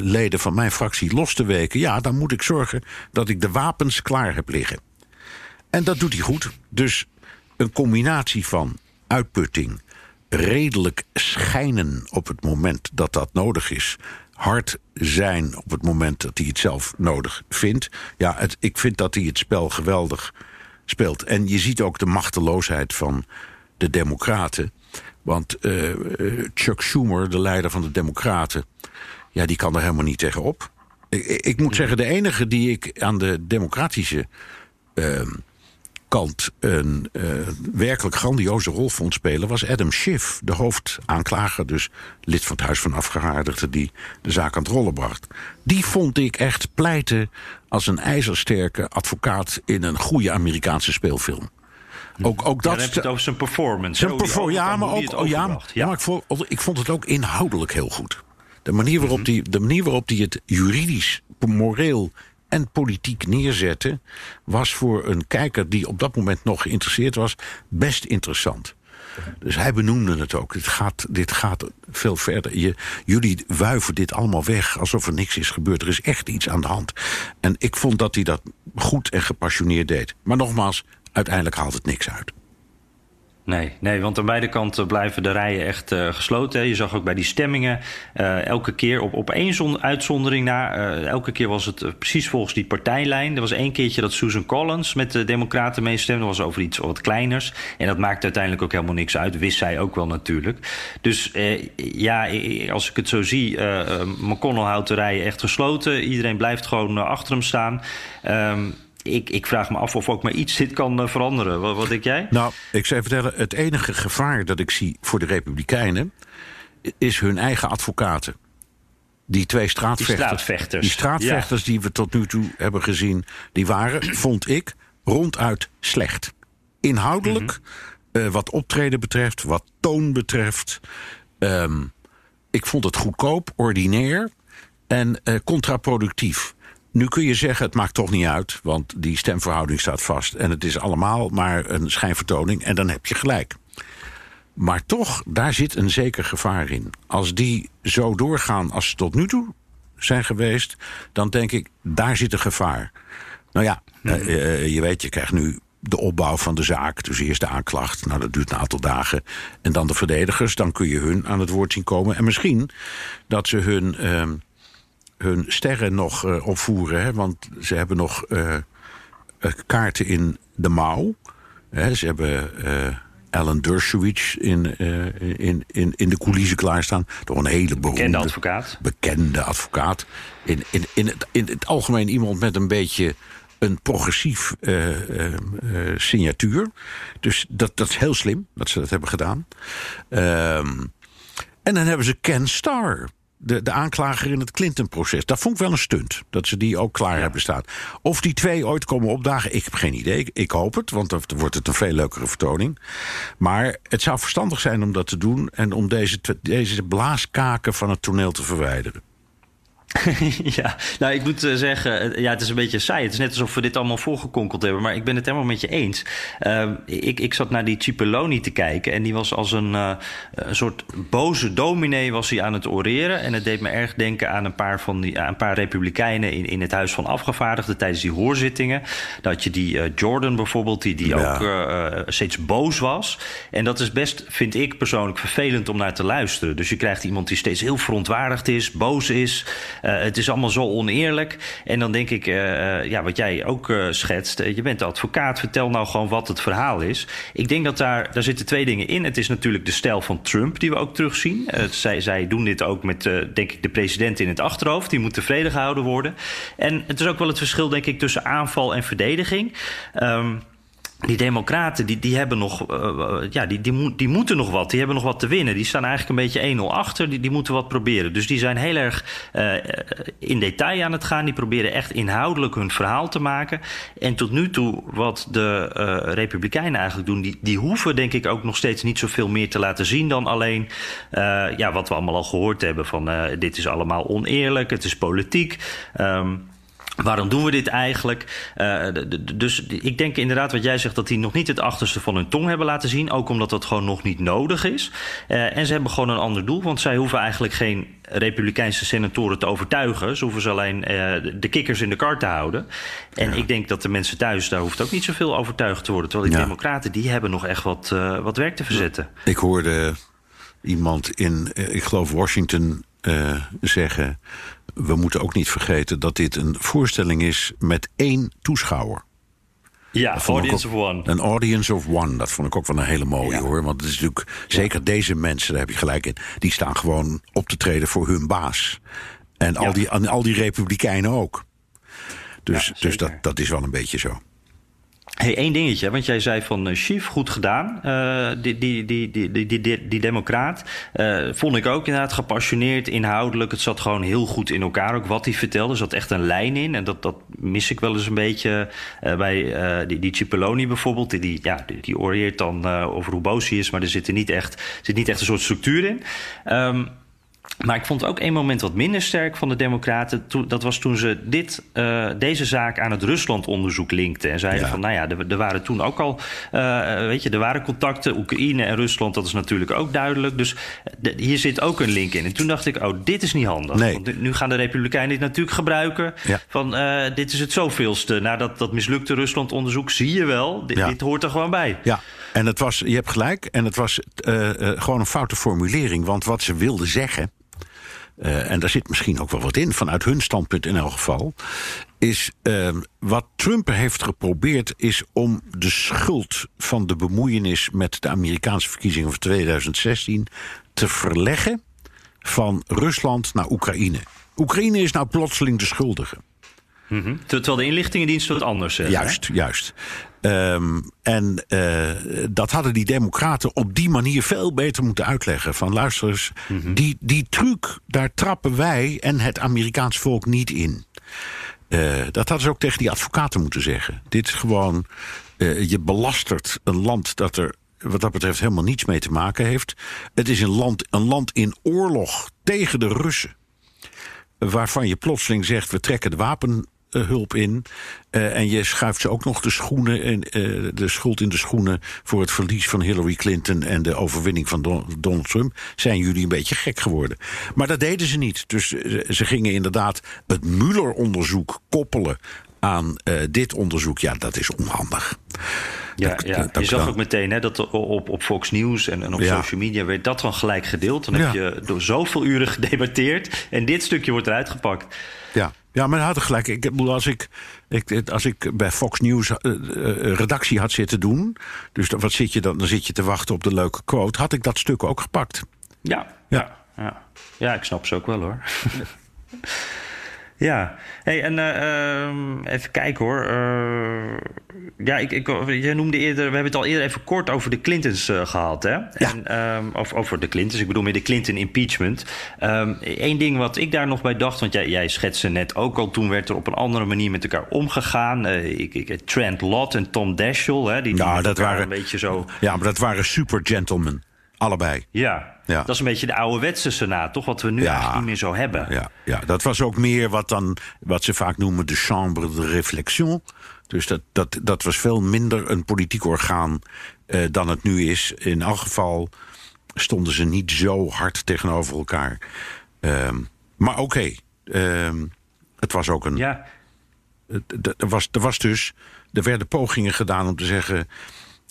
leden van mijn fractie los te weken... ja, dan moet ik zorgen dat ik de wapens klaar heb liggen. En dat doet hij goed. Dus een combinatie van uitputting, redelijk schijnen op het moment dat dat nodig is, hard zijn op het moment dat hij het zelf nodig vindt. Ja, het, ik vind dat hij het spel geweldig speelt. En je ziet ook de machteloosheid van de Democraten. Want eh, eh, Chuck Schumer, de leider van de Democraten, ja, die kan er helemaal niet tegenop. Ik, ik- ik moet zeggen, de enige die ik aan de democratische ehm, kant een eh, werkelijk grandioze rol vond spelen, was Adam Schiff, de hoofdaanklager, dus lid van het Huis van Afgevaardigden, die de zaak aan het rollen bracht. Die vond ik echt pleiten als een ijzersterke advocaat in een goede Amerikaanse speelfilm. Ook, ook Ja, dat. heb je het over zijn performance. Zijn hè, hoe die perfor- ja, maar ook. Oh, ja, maar, ja, ik, vond, ik vond het ook inhoudelijk heel goed. De manier waarop die, de manier waarop die het juridisch, moreel en politiek neerzette, was voor een kijker die op dat moment nog geïnteresseerd was, best interessant. Dus hij benoemde het ook. Dit gaat, dit gaat veel verder. Jullie wuiven dit allemaal weg alsof er niks is gebeurd. Er is echt iets aan de hand. En ik vond dat hij dat goed en gepassioneerd deed. Maar nogmaals, uiteindelijk haalt het niks uit. Nee, nee, want aan beide kanten blijven de rijen echt eh, gesloten. Je zag ook bij die stemmingen eh, elke keer op, op één zon, uitzondering na. eh, elke keer was het precies volgens die partijlijn. Er was één keertje dat Susan Collins met de Democraten meestemde. Dat was over iets wat kleiners. En dat maakte uiteindelijk ook helemaal niks uit. Wist zij ook wel natuurlijk. Dus ja, als ik het zo zie, McConnell houdt de rijen echt gesloten. Iedereen blijft gewoon achter hem staan. Ehm, ik, ik vraag me af of ook maar iets dit kan eh, veranderen. Wat, wat denk jij? Nou, ik zou je vertellen, het enige gevaar dat ik zie voor de Republikeinen is hun eigen advocaten. Die twee straatvechters. straatvechters, Die straatvechters die we tot nu toe hebben gezien, die waren, (clears throat) vond ik, ronduit slecht. Inhoudelijk. Mhm. wat optreden betreft, wat toon betreft. Ehm, ik vond het goedkoop, ordinair en contraproductief. Nu kun je zeggen, het maakt toch niet uit, want die stemverhouding staat vast. En het is allemaal maar een schijnvertoning en dan heb je gelijk. Maar toch, daar zit een zeker gevaar in. Als die zo doorgaan als ze tot nu toe zijn geweest, dan denk ik, daar zit een gevaar. Nou ja, uh, je weet, je krijgt nu de opbouw van de zaak. Dus eerst de aanklacht, nou dat duurt een aantal dagen. En dan de verdedigers, dan kun je hun aan het woord zien komen. En misschien dat ze hun, uh, hun sterren nog uh, opvoeren. Hè, want ze hebben nog kaarten in de mouw. Hè, ze hebben Alan Dershowitz in, in, in, in de coulissen klaarstaan. Toch een hele beroemde... Bekende advocaat. Bekende advocaat. In, in, in, het, in het algemeen iemand met een beetje een progressief uh, uh, signatuur. Dus dat, dat is heel slim dat ze dat hebben gedaan. Ehm, en dan hebben ze Ken Starr de, de aanklager in het Clinton-proces. Dat vond ik wel een stunt, dat ze die ook klaar hebben staan. Of die twee ooit komen opdagen, ik heb geen idee. Ik, hoop het, want dan wordt het een veel leukere vertoning. Maar het zou verstandig zijn om dat te doen... en om deze, deze blaaskaken van het toneel te verwijderen. (laughs) ja, nou ik moet eh, zeggen, eh, ja, het is een beetje saai. Het is net alsof we dit allemaal voorgekonkeld hebben, maar ik ben het helemaal met je eens. Uh, ik, ik zat naar die Cipolloni te kijken en die was als een, uh, een soort boze dominee was hij aan het oreren. En het deed me erg denken aan een paar, van die, een paar republikeinen in, in het Huis van Afgevaardigden tijdens die hoorzittingen. Dat je die uh, Jordan bijvoorbeeld, die, die ja. ook steeds boos was. En dat is best, vind ik persoonlijk, vervelend om naar te luisteren. Dus je krijgt iemand die steeds heel verontwaardigd is, boos is. Uh, het is allemaal zo oneerlijk. En dan denk ik, uh, ja, wat jij ook schetst. je bent advocaat, vertel nou gewoon wat het verhaal is. Ik denk dat daar, daar zitten twee dingen in. Het is natuurlijk de stijl van Trump die we ook terugzien. zij, zij doen dit ook met, denk ik, de president in het achterhoofd. Die moet tevreden gehouden worden. En het is ook wel het verschil, denk ik, tussen aanval en verdediging. Um, die democraten die, die hebben nog, uh, ja, die, die, moeten nog wat. Die hebben nog wat te winnen. Die staan eigenlijk een beetje 1-0 achter. Die, die moeten wat proberen. Dus die zijn heel erg uh, in detail aan het gaan. Die proberen echt inhoudelijk hun verhaal te maken. En tot nu toe, wat de Republikeinen eigenlijk doen, die, die hoeven denk ik ook nog steeds niet zoveel meer te laten zien dan alleen ja, wat we allemaal al gehoord hebben. Van dit is allemaal oneerlijk, het is politiek. Um, Waarom doen we dit eigenlijk? Uh, dus ik denk inderdaad wat jij zegt dat die nog niet het achterste van hun tong hebben laten zien. Ook omdat dat gewoon nog niet nodig is. Uh, en ze hebben gewoon een ander doel, want zij hoeven eigenlijk geen Republikeinse senatoren te overtuigen. Ze hoeven ze alleen uh, de kikkers in de kar te houden. En ja. ik denk dat de mensen thuis, daar hoeft ook niet zoveel overtuigd te worden. Terwijl die ja. democraten, die hebben nog echt wat, wat werk te verzetten. Ik hoorde iemand in, ik geloof Washington, zeggen we moeten ook niet vergeten dat dit een voorstelling is met één toeschouwer. Ja, audience of one. Een audience of one, dat vond ik ook wel een hele mooie ja. hoor. Want het is natuurlijk, zeker deze mensen, daar heb je gelijk in, die staan gewoon op te treden voor hun baas. En al, die, al die republikeinen ook. Dus, dus dat, dat is wel een beetje zo. Hey, één dingetje, want jij zei van Schief, goed gedaan. Uh, die, die, die, die, die, die, democraat. Uh, vond ik ook inderdaad gepassioneerd, inhoudelijk. Het zat gewoon heel goed in elkaar, ook wat hij vertelde. Er zat echt een lijn in. En dat, dat mis ik wel eens een beetje bij die, die Cipolloni bijvoorbeeld. Die, die, ja, die, die oreert dan over hoe boos hij is, maar er zit, er niet echt, zit niet echt een soort structuur in. Um, maar ik vond ook één moment wat minder sterk van de Democraten. Dat was toen ze dit, uh, deze zaak aan het Rusland-onderzoek linkten. En zeiden ja. van, nou ja, er, er, waren toen ook al, uh, weet je, er waren contacten. Oekraïne en Rusland, dat is natuurlijk ook duidelijk. Dus de, hier zit ook een link in. En toen dacht ik, oh, dit is niet handig. Nee. Want nu gaan de Republikeinen dit natuurlijk gebruiken. Ja. Van, uh, dit is het zoveelste. Na dat, dat mislukte Rusland-onderzoek zie je wel, dit, ja. dit hoort er gewoon bij. Ja, en het was, je hebt gelijk, en het was gewoon een foute formulering. Want wat ze wilden zeggen uh, en daar zit misschien ook wel wat in, vanuit hun standpunt in elk geval. Is uh, wat Trump heeft geprobeerd, is om de schuld van de bemoeienis met de Amerikaanse verkiezingen van 2016 te verleggen van Rusland naar Oekraïne. Oekraïne is nou plotseling de schuldige. Mm -hmm. Terwijl de inlichtingendienst wat anders zegt. Juist, hè? juist. Um, en uh, dat hadden die democraten op die manier veel beter moeten uitleggen. Van luister eens, mm -hmm. die, die truc, daar trappen wij en het Amerikaans volk niet in. Uh, dat hadden ze ook tegen die advocaten moeten zeggen. Dit is gewoon, uh, je belastert een land dat er wat dat betreft helemaal niets mee te maken heeft. Het is een land, een land in oorlog tegen de Russen. Waarvan je plotseling zegt: we trekken de wapenhulp in. Uh, en je schuift ze ook nog de, schoenen en, uh, de schuld in de schoenen. voor het verlies van Hillary Clinton. en de overwinning van Don Donald Trump. Zijn jullie een beetje gek geworden? Maar dat deden ze niet. Dus ze gingen inderdaad het Mueller-onderzoek koppelen aan uh, dit onderzoek, ja, dat is onhandig. Ja, dat, ja. Dat je zag dan... ook meteen hè, dat op, op Fox News en, en op ja. social media werd dat dan gelijk gedeeld. Dan ja. heb je door zoveel uren (laughs) gedebatteerd en dit stukje wordt eruit gepakt. Ja, ja maar hij had gelijk. Ik bedoel, als ik, ik, als ik bij Fox News uh, uh, redactie had zitten doen, dus wat zit je dan? Dan zit je te wachten op de leuke quote. Had ik dat stuk ook gepakt? Ja, ja, ja. ja ik snap ze ook wel hoor. (laughs) Ja, hey, en uh, even kijken hoor. Uh, ja, ik, ik, jij noemde eerder, we hebben het al eerder even kort over de Clintons uh, gehad, hè? Ja. En, um, of over de Clintons, ik bedoel meer de Clinton impeachment. Eén um, ding wat ik daar nog bij dacht, want jij, jij schetste net ook al, toen werd er op een andere manier met elkaar omgegaan. ik, ik, Trent Lott en Tom Daschle, hè? Die, die ja, dat waren een beetje zo. Ja, maar dat waren super gentlemen. Allebei. Ja, ja. Dat is een beetje de ouderwetse senaat, toch? Wat we nu ja, eigenlijk niet meer zo hebben. Ja, ja, dat was ook meer wat, dan, wat ze vaak noemen de chambre de réflexion. Dus dat, dat, dat was veel minder een politiek orgaan uh, dan het nu is. In elk geval stonden ze niet zo hard tegenover elkaar. Um, maar oké, okay, um, het was ook een. Ja. Er was, er was dus. Er werden pogingen gedaan om te zeggen.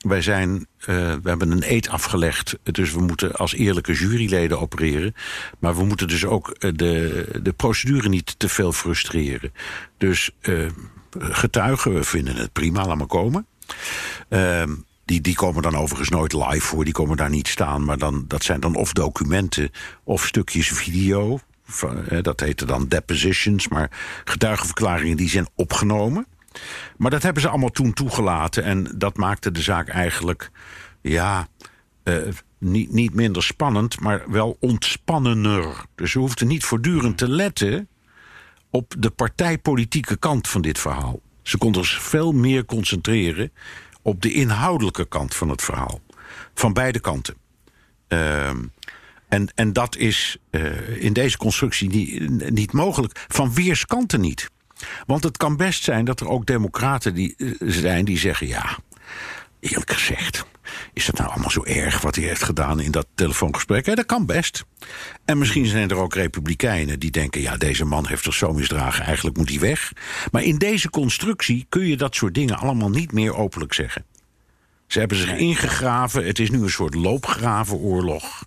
Wij zijn, uh, we hebben een eed afgelegd, dus we moeten als eerlijke juryleden opereren. Maar we moeten dus ook de, de procedure niet te veel frustreren. Dus uh, getuigen, we vinden het prima, laat maar komen. Uh, die, die komen dan overigens nooit live voor, die komen daar niet staan. Maar dan, dat zijn dan of documenten of stukjes video. Van, dat heette dan depositions, maar getuigenverklaringen die zijn opgenomen. Maar dat hebben ze allemaal toen toegelaten. En dat maakte de zaak eigenlijk, ja, uh, niet, niet minder spannend, maar wel ontspannender. Dus ze hoefden niet voortdurend te letten op de partijpolitieke kant van dit verhaal. Ze konden zich veel meer concentreren op de inhoudelijke kant van het verhaal. Van beide kanten. Uh, en, en dat is uh, in deze constructie niet, niet mogelijk. Van weerskanten niet. Want het kan best zijn dat er ook democraten die, zijn die zeggen: ja, eerlijk gezegd. Is het nou allemaal zo erg wat hij heeft gedaan in dat telefoongesprek? Dat kan best. En misschien zijn er ook republikeinen die denken: ja, deze man heeft zich zo misdragen, eigenlijk moet hij weg. Maar in deze constructie kun je dat soort dingen allemaal niet meer openlijk zeggen. Ze hebben zich ingegraven. Het is nu een soort loopgravenoorlog.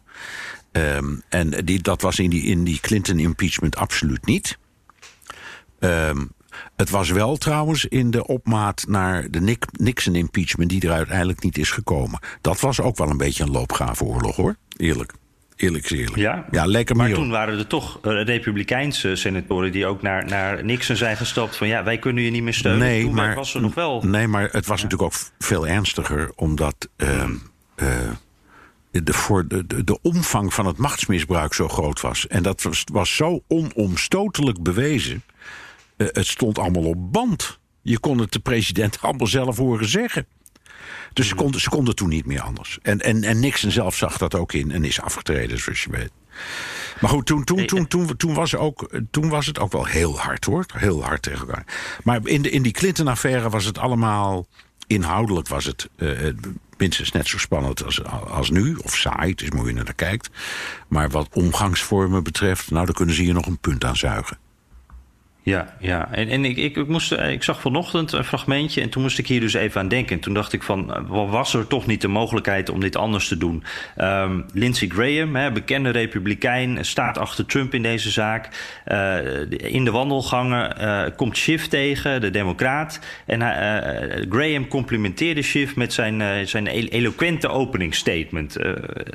Um, en die, dat was in die, in die Clinton-impeachment absoluut niet. Um, het was wel trouwens in de opmaat naar de Nixon-impeachment... die er uiteindelijk niet is gekomen. Dat was ook wel een beetje een loopgravenoorlog, hoor. Eerlijk. Eerlijk is eerlijk. Ja, ja lekker maar toen waren er toch uh, republikeinse senatoren... die ook naar, naar Nixon zijn gestapt van... ja, wij kunnen je niet meer steunen. Nee, toen maar, was er nog wel... Nee, maar het was ja. natuurlijk ook veel ernstiger... omdat... Uh, uh, de, voor de, de, de, omvang van het machtsmisbruik zo groot was. En dat was, was zo onomstotelijk bewezen... Uh, het stond allemaal op band. Je kon het de president (laughs) allemaal zelf horen zeggen. Dus ze konden, ze konden toen niet meer anders. En, en, en Nixon zelf zag dat ook in en is afgetreden, zoals je weet. Maar goed, toen, toen, toen, toen, toen, was, ook, toen was het ook wel heel hard hoor. Heel hard tegen elkaar. Maar in, de, in die Clinton-affaire was het allemaal. Inhoudelijk was het uh, minstens net zo spannend als, als nu. Of saai, het is je naar kijkt. Maar wat omgangsvormen betreft, nou, daar kunnen ze hier nog een punt aan zuigen. Ja, ja. En, en ik, ik, ik, moest, ik zag vanochtend een fragmentje en toen moest ik hier dus even aan denken. En toen dacht ik van, was er toch niet de mogelijkheid om dit anders te doen? Um, Lindsey Graham, hè, bekende republikein, staat achter Trump in deze zaak. Uh, in de wandelgangen uh, komt Schiff tegen, de democraat. En uh, Graham complimenteerde Schiff met zijn, zijn eloquente openingsstatement.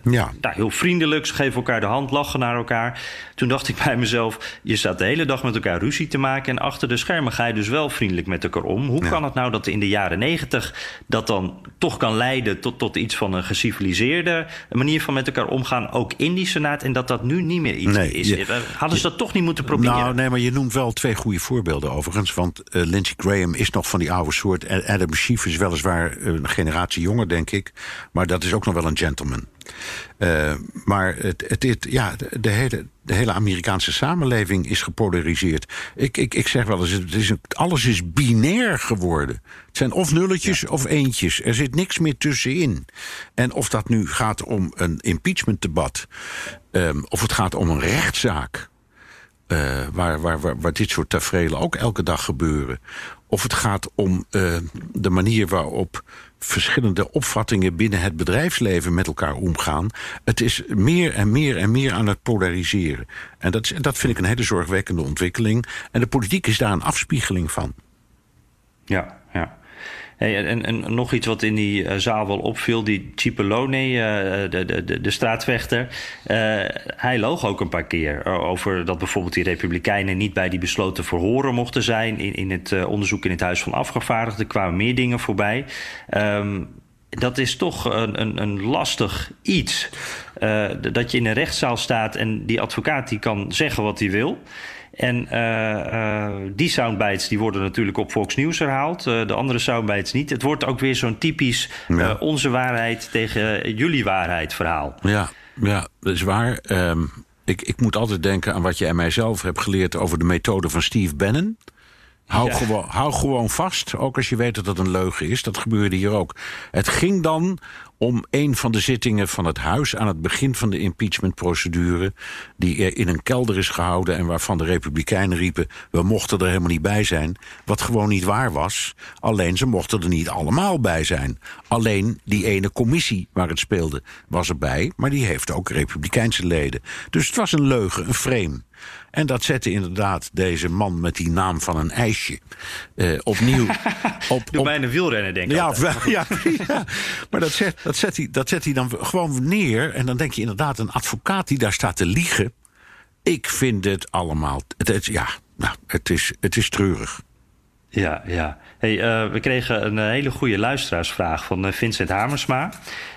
ja. Nou, heel vriendelijk, ze geven elkaar de hand, lachen naar elkaar. Toen dacht ik bij mezelf, je staat de hele dag met elkaar ruzie te te maken. En achter de schermen ga je dus wel vriendelijk met elkaar om. Hoe kan het nou dat in de jaren negentig dat dan toch kan leiden tot, tot iets van een geciviliseerde manier van met elkaar omgaan, ook in die Senaat, en dat dat nu niet meer iets Nee, is? je- Hadden ze dat toch niet moeten proberen? Nou, nee, maar je noemt wel twee goede voorbeelden overigens. Want eh, Lindsey Graham is nog van die oude soort. En Adam Schiff is weliswaar een generatie jonger, denk ik. Maar dat is ook nog wel een gentleman. Eh, maar het, het, het- ja, de, hele, de hele Amerikaanse samenleving is gepolariseerd. Ik, ik, ik zeg wel eens, het is alles is binair geworden. Het zijn of nulletjes of eentjes. Er zit niks meer tussenin. En of dat nu gaat om een impeachmentdebat... ehm, of het gaat om een rechtszaak... eh, waar, waar, waar, waar dit soort tafereelen ook elke dag gebeuren. Of het gaat om eh, de manier waarop verschillende opvattingen binnen het bedrijfsleven met elkaar omgaan. Het is meer en meer en meer aan het polariseren. En dat, is, dat vind ik een hele zorgwekkende ontwikkeling. En de politiek is daar een afspiegeling van. Ja. En, en nog iets wat in die eh, zaal wel opviel, die Cipollone, eh, de, de, de, straatvechter, eh, hij loog ook een paar keer over dat bijvoorbeeld die republikeinen niet bij die besloten verhoren mochten zijn in, in het onderzoek in het Huis van Afgevaardigden. Kwamen meer dingen voorbij. Ehm, dat is toch een, een, een lastig iets. Dat je in een rechtszaal staat en die advocaat die kan zeggen wat hij wil. En eh, eh, die soundbites die worden natuurlijk op Fox News herhaald. Eh, de andere soundbites niet. Het wordt ook weer zo'n typisch Ja. onze waarheid tegen jullie waarheid verhaal. Ja, ja dat is waar. Ehm, ik, ik moet altijd denken aan wat jij mijzelf hebt geleerd over de methode van Steve Bannon. Hou, Ja. gewoon, hou gewoon vast, ook als je weet dat het een leugen is. Dat gebeurde hier ook. Het ging dan om een van de zittingen van het huis aan het begin van de impeachmentprocedure. die er in een kelder is gehouden en waarvan de Republikeinen riepen: we mochten er helemaal niet bij zijn. Wat gewoon niet waar was. Alleen ze mochten er niet allemaal bij zijn. Alleen die ene commissie waar het speelde was erbij, maar die heeft ook Republikeinse leden. Dus het was een leugen, een frame. En dat zette inderdaad deze man met die naam van een ijsje eh, opnieuw (laughs) op. Doe op bijna wielrennen, denk ik. ja, wel, ja, (laughs) ja, maar dat zet, dat, zet hij, dat zet hij dan gewoon neer. En dan denk je inderdaad, een advocaat die daar staat te liegen. Ik vind het allemaal. Het, het- ja, nou, het is, het is treurig. Ja, ja. Eh, we kregen een eh, hele goede luisteraarsvraag van eh, Vincent Hamersma.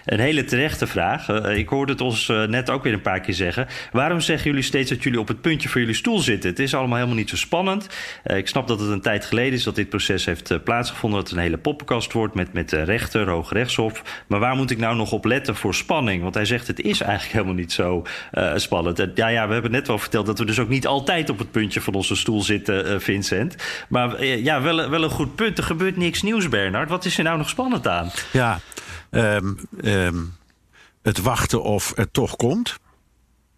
Een hele terechte vraag. Ik hoorde het ons net ook weer een paar keer zeggen. Waarom zeggen jullie steeds dat jullie op het puntje van jullie stoel zitten? Het is allemaal helemaal niet zo spannend. Ik snap dat het een tijd geleden is dat dit proces heeft plaatsgevonden. Dat het een hele poppenkast wordt met, met rechter, hoogrechtshof. Maar waar moet ik nou nog op letten voor spanning? Want hij zegt het is eigenlijk helemaal niet zo spannend. En ja, ja, we hebben net wel verteld dat we dus ook niet altijd op het puntje van onze stoel zitten, Vincent. Maar ja, wel, wel een goed punt. Er gebeurt niks nieuws, Bernard. Wat is er nou nog spannend aan? Ja, ehm, ehm, het wachten of het toch komt.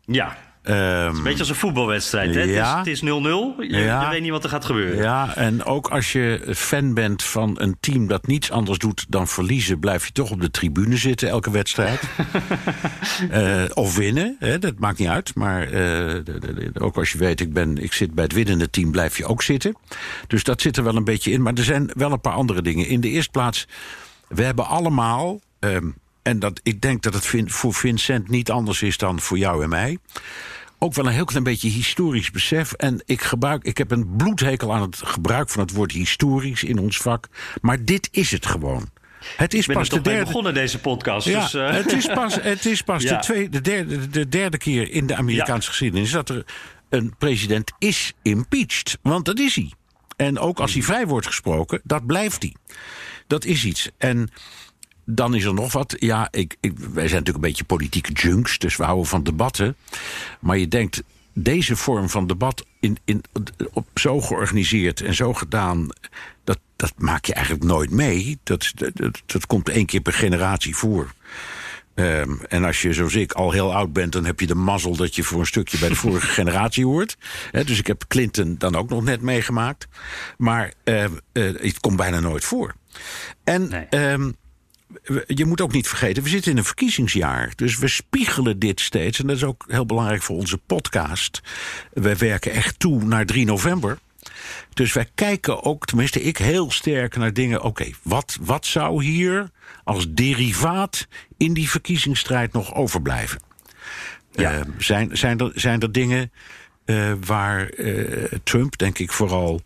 Ja, Ehm, beetje als een voetbalwedstrijd. Hè? Ja. Het is- Het is 0-0. Je, Ja. je weet niet wat er gaat gebeuren. Ja, en ook als je fan bent van een team dat niets anders doet dan verliezen, blijf je toch op de tribune zitten elke wedstrijd. (laughs) Eh, of winnen, hè, dat maakt niet uit. Maar eh, de- de- de- ook als je weet, ik, ben, ik zit bij het winnende team, blijf je ook zitten. Dus dat zit er wel een beetje in. Maar er zijn wel een paar andere dingen. In de eerste plaats, we hebben allemaal. ehm, en dat, ik denk dat het voor Vincent niet anders is dan voor jou en mij ook wel een heel klein beetje historisch besef. En ik, gebruik, ik heb een bloedhekel aan het gebruik van het woord historisch in ons vak. Maar dit is het gewoon. Het is pas de derde. begonnen, deze podcast. Ja, dus, eh, het is pas, (laughs) het is pas Ja. de, tweede, de, derde, de derde keer in de Amerikaanse geschiedenis dat er een president is impeached. Want dat is hij. En ook als hij vrij wordt gesproken, dat blijft hij. Dat is iets. En dan is er nog wat. Ja, ik, ik, wij zijn natuurlijk een beetje politieke junks, dus we houden van debatten. Maar je denkt, deze vorm van debat in, in, op, zo georganiseerd en zo gedaan, dat, dat maak je eigenlijk nooit mee. Dat, dat, dat komt één keer per generatie voor. Ehm, en als je, zoals ik, al heel oud bent, dan heb je de mazzel dat je voor een stukje bij de (laughs) vorige generatie hoort. Dus ik heb Clinton dan ook nog net meegemaakt. Maar eh, eh, het komt bijna nooit voor. En Nee. ehm, je moet ook niet vergeten, we zitten in een verkiezingsjaar. Dus we spiegelen dit steeds. En dat is ook heel belangrijk voor onze podcast. We werken echt toe naar 3 november. Dus wij kijken ook, tenminste ik, heel sterk naar dingen. Oké, wat, wat zou hier als derivaat in die verkiezingsstrijd nog overblijven? Ja. Eh, zijn, zijn, er, zijn er dingen eh, waar eh, Trump, denk ik, vooral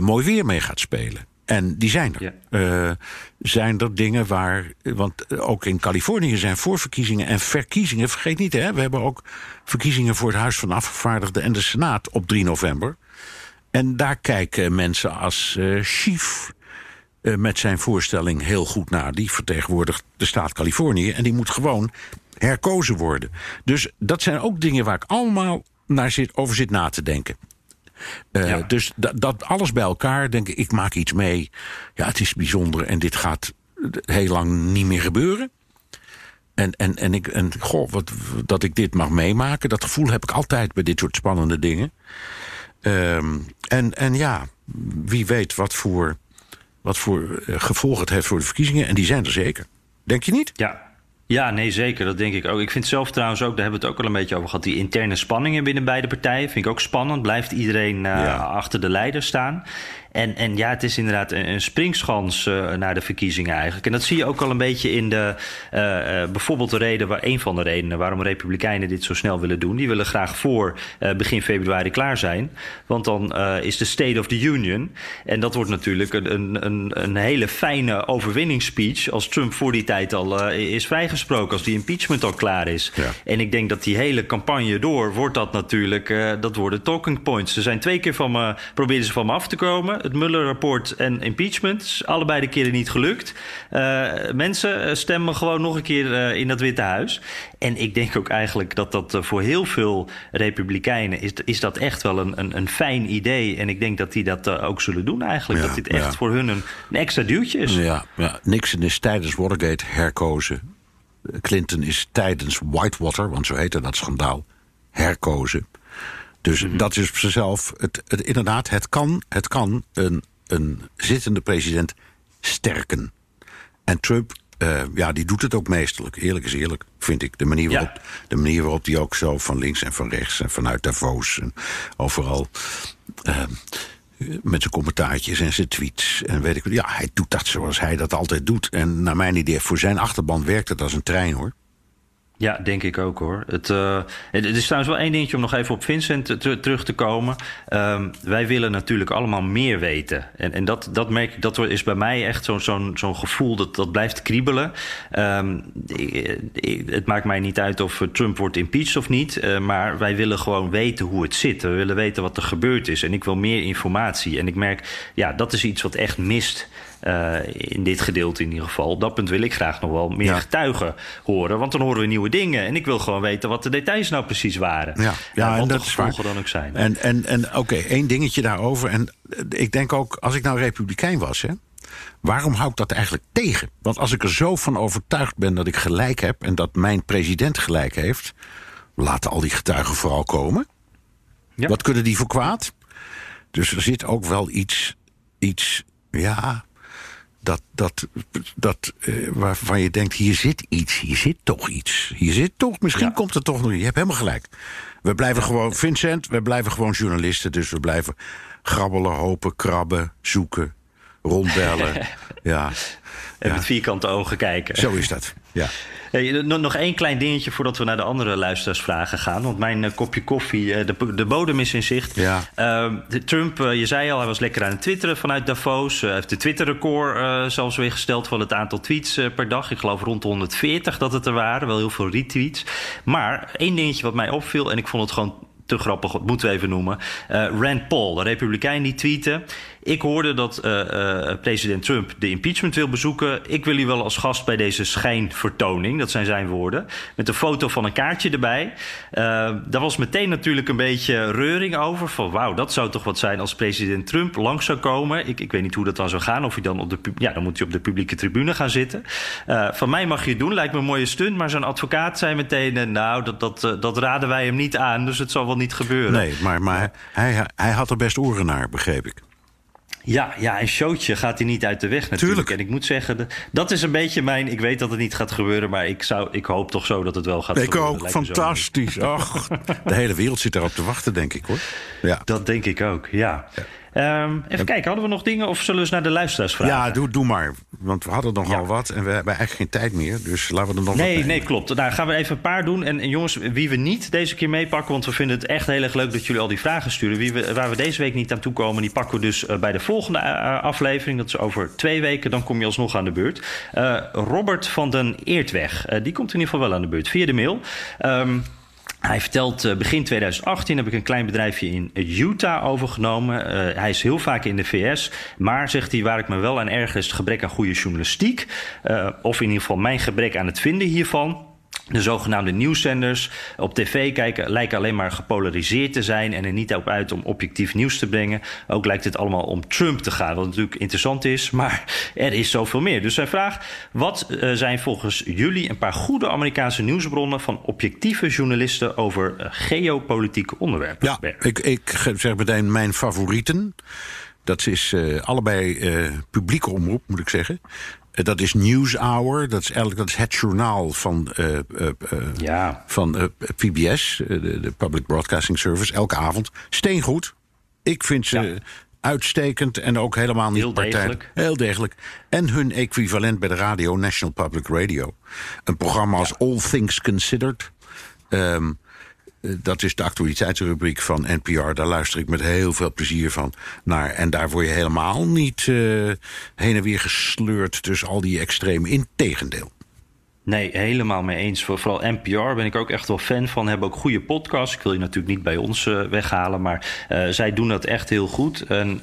mooi weer mee gaat spelen. En die zijn er. Eh, zijn er dingen waar. Want ook in Californië zijn voorverkiezingen en verkiezingen. Vergeet niet, hè, we hebben ook verkiezingen voor het Huis van Afgevaardigden en de Senaat op 3 november. En daar kijken mensen als Schief eh, met zijn voorstelling heel goed naar. Die vertegenwoordigt de staat Californië en die moet gewoon herkozen worden. Dus dat zijn ook dingen waar ik allemaal naar zit, over zit na te denken. Eh, Ja. Dus dat, dat alles bij elkaar, denk ik, ik maak iets mee. Ja, het is bijzonder en dit gaat heel lang niet meer gebeuren. En, en, en, ik, en goh, wat, dat ik dit mag meemaken, dat gevoel heb ik altijd bij dit soort spannende dingen. Ehm, en, en ja, wie weet wat voor, wat voor eh, gevolgen het heeft voor de verkiezingen. En die zijn er zeker. Denk je niet? Ja. Ja, nee, zeker. Dat denk ik ook. Ik vind zelf trouwens ook, daar hebben we het ook al een beetje over gehad, die interne spanningen binnen beide partijen. Vind ik ook spannend. Blijft iedereen eh, Ja. achter de leider staan? En, en ja, het is inderdaad een, een springschans eh, naar de verkiezingen eigenlijk. En dat zie je ook al een beetje in de, eh, bijvoorbeeld de reden, waar, een van de redenen waarom Republikeinen dit zo snel willen doen. Die willen graag voor begin februari klaar zijn. Want dan is de State of the Union. En dat wordt natuurlijk een, een, een, hele fijne overwinningsspeech als Trump voor die tijd al is vrijgesproken, als die impeachment al klaar is. Ja. En ik denk dat die hele campagne door wordt dat natuurlijk, eh, dat worden talking points. Er zijn twee keer van me, probeerden ze van me af te komen. Het Mueller-rapport en impeachment. Allebei de keren niet gelukt. Eh, mensen eh, stemmen gewoon nog een keer in dat Witte Huis. En ik denk ook eigenlijk dat dat voor heel veel Republikeinen is, is dat echt wel een, een, een fijn idee. En ik denk dat die dat ook zullen doen eigenlijk. Ja, dat dit echt ja. voor hun een, een extra duwtje is. Ja, ja, Nixon is tijdens Watergate herkozen. Clinton is tijdens Whitewater, want zo heette dat schandaal, herkozen. Dus dat is op zichzelf. Het, het, inderdaad, het kan, het kan een, een zittende president sterken. En Trump, eh, ja, die doet het ook meesterlijk. Eerlijk is eerlijk, vind ik. De manier Ja. waarop, de manier waarop die ook zo van links en van rechts en vanuit Davos en overal. eh, met zijn commentaartjes en zijn tweets. En weet ik. Ja, hij doet dat zoals hij dat altijd doet. En naar mijn idee, voor zijn achterban werkt het als een trein hoor. Ja, denk ik ook hoor. Het, eh, het is trouwens wel één dingetje om nog even op Vincent te- te- terug te komen. Ehm, wij willen natuurlijk allemaal meer weten. En, en dat, dat merk ik, dat is bij mij echt zo'n gevoel dat, dat blijft kriebelen. Ehm, het maakt mij niet uit of Trump wordt impeached of niet. eh, maar wij willen gewoon weten hoe het zit. We willen weten wat er gebeurd is. En ik wil meer informatie. En ik merk, ja, dat is iets wat echt mist. Eh, in dit gedeelte in ieder geval. Op dat punt wil ik graag nog wel meer Ja. getuigen horen. Want dan horen we nieuwe dingen. En ik wil gewoon weten wat de details nou precies waren. Ja, ja en wat dat de is waar. gevolgen dan ook zijn. En, en, en oké, één dingetje daarover. En eh, ik denk ook, als ik nou republikein was, hè, waarom hou ik dat eigenlijk tegen? Want als ik er zo van overtuigd ben dat ik gelijk heb en dat mijn president gelijk heeft, laten al die getuigen vooral komen. Ja. Wat kunnen die voor kwaad? Dus er zit ook wel iets, iets ja, dat, dat, dat eh, waarvan je denkt, hier zit iets, hier zit toch iets. Hier zit toch, misschien Ja. komt er toch nog, je hebt helemaal gelijk. We blijven gewoon, Vincent, we blijven gewoon journalisten, dus we blijven grabbelen, hopen, krabben, zoeken, rondbellen. ja, (laughs) En ja. met vierkante ogen kijken. zo is dat. Ja. Hey, nog, één klein dingetje voordat we naar de andere luisteraarsvragen gaan. Want mijn eh, kopje koffie, eh, de, de bodem is in zicht. Ja. Ehm, Trump, eh, je zei al, hij was lekker aan het twitteren vanuit Davos. Hij heeft de Twitter-record zelfs weer gesteld van het aantal tweets per dag. Ik geloof rond de 140 dat het er waren. Wel heel veel retweets. Maar één dingetje wat mij opviel, en ik vond het gewoon te grappig, dat moeten we even noemen. Rand Paul, de republikein, die tweette... Ik hoorde dat eh, eh, president Trump de impeachment wil bezoeken. Ik wil u wel als gast bij deze schijnvertoning. Dat zijn zijn woorden. Met een foto van een kaartje erbij. Eh, daar was meteen natuurlijk een beetje reuring over. Van wauw, dat zou toch wat zijn als president Trump langs zou komen. Ik, ik weet niet hoe dat dan zou gaan. Of hij dan op de, ja, dan moet hij op de publieke tribune gaan zitten. Van mij mag je het doen. Lijkt me een mooie stunt. Maar zijn advocaat zei meteen... nou, dat, dat, dat raden wij hem niet aan. Dus het zal wel niet gebeuren. Nee, maar, maar hij, hij had er best oren naar, begreep ik. Ja, ja, een showtje gaat hij niet uit de weg natuurlijk. Tuurlijk. En ik moet zeggen, dat is een beetje mijn... Ik weet dat het niet gaat gebeuren, maar ik, zou, ik hoop toch zo dat het wel gaat Ik gebeuren. ook, me zo fantastisch. (laughs) Ach, de hele wereld zit daarop te wachten, denk ik hoor. Ja. Dat denk ik ook, ja. Ehm, even kijken, hadden we nog dingen of zullen we eens naar de luisteraars vragen? Ja, doe, doe maar. Want we hadden nogal wat en we hebben eigenlijk geen tijd meer. Dus laten we er nog Nee, wat nee, klopt. Nou, gaan we even een paar doen. En, en jongens, wie we niet deze keer meepakken... want we vinden het echt heel erg leuk dat jullie al die vragen sturen. Wie we, waar we deze week niet aan toe komen... die pakken we dus uh, bij de volgende uh, aflevering. Dat is over twee weken. Dan kom je alsnog aan de beurt. Uh, Robert van den Eertweg. die komt in ieder geval wel aan de beurt via de mail. Um, hij vertelt, uh, begin 2018 heb ik een klein bedrijfje in Utah overgenomen. Uh, hij is heel vaak in de VS. Maar, zegt hij, waar ik me wel aan erger is het gebrek aan goede journalistiek. Uh, of in ieder geval mijn gebrek aan het vinden hiervan. De zogenaamde nieuwszenders op tv kijken lijken alleen maar gepolariseerd te zijn en er niet op uit om objectief nieuws te brengen. Ook lijkt het allemaal om Trump te gaan, wat natuurlijk interessant is, maar er is zoveel meer. Dus zijn vraag: wat uh, zijn volgens jullie een paar goede Amerikaanse nieuwsbronnen van objectieve journalisten over uh, geopolitieke onderwerpen? Ja, ik, ik zeg meteen mijn favorieten. Dat is uh, allebei publieke omroep, moet ik zeggen. Dat is NewsHour, dat is eigenlijk dat is het journaal van, uh, ja. van PBS, de, de, Public Broadcasting Service, elke avond. Steengoed. Ik vind ze ja. uitstekend en ook helemaal niet Heel degelijk. Heel degelijk. En hun equivalent bij de radio, National Public Radio. Een programma als All Things Considered. Um, dat is de actualiteitsrubriek van NPR. Daar luister ik met heel veel plezier van naar. En daar word je helemaal niet uh, heen en weer gesleurd tussen al die extremen. Integendeel. Nee, helemaal mee eens. Vooral NPR ben ik ook echt wel fan van. Hebben ook goede podcasts. Ik wil je natuurlijk niet bij ons uh, weghalen, maar zij doen dat echt heel goed. En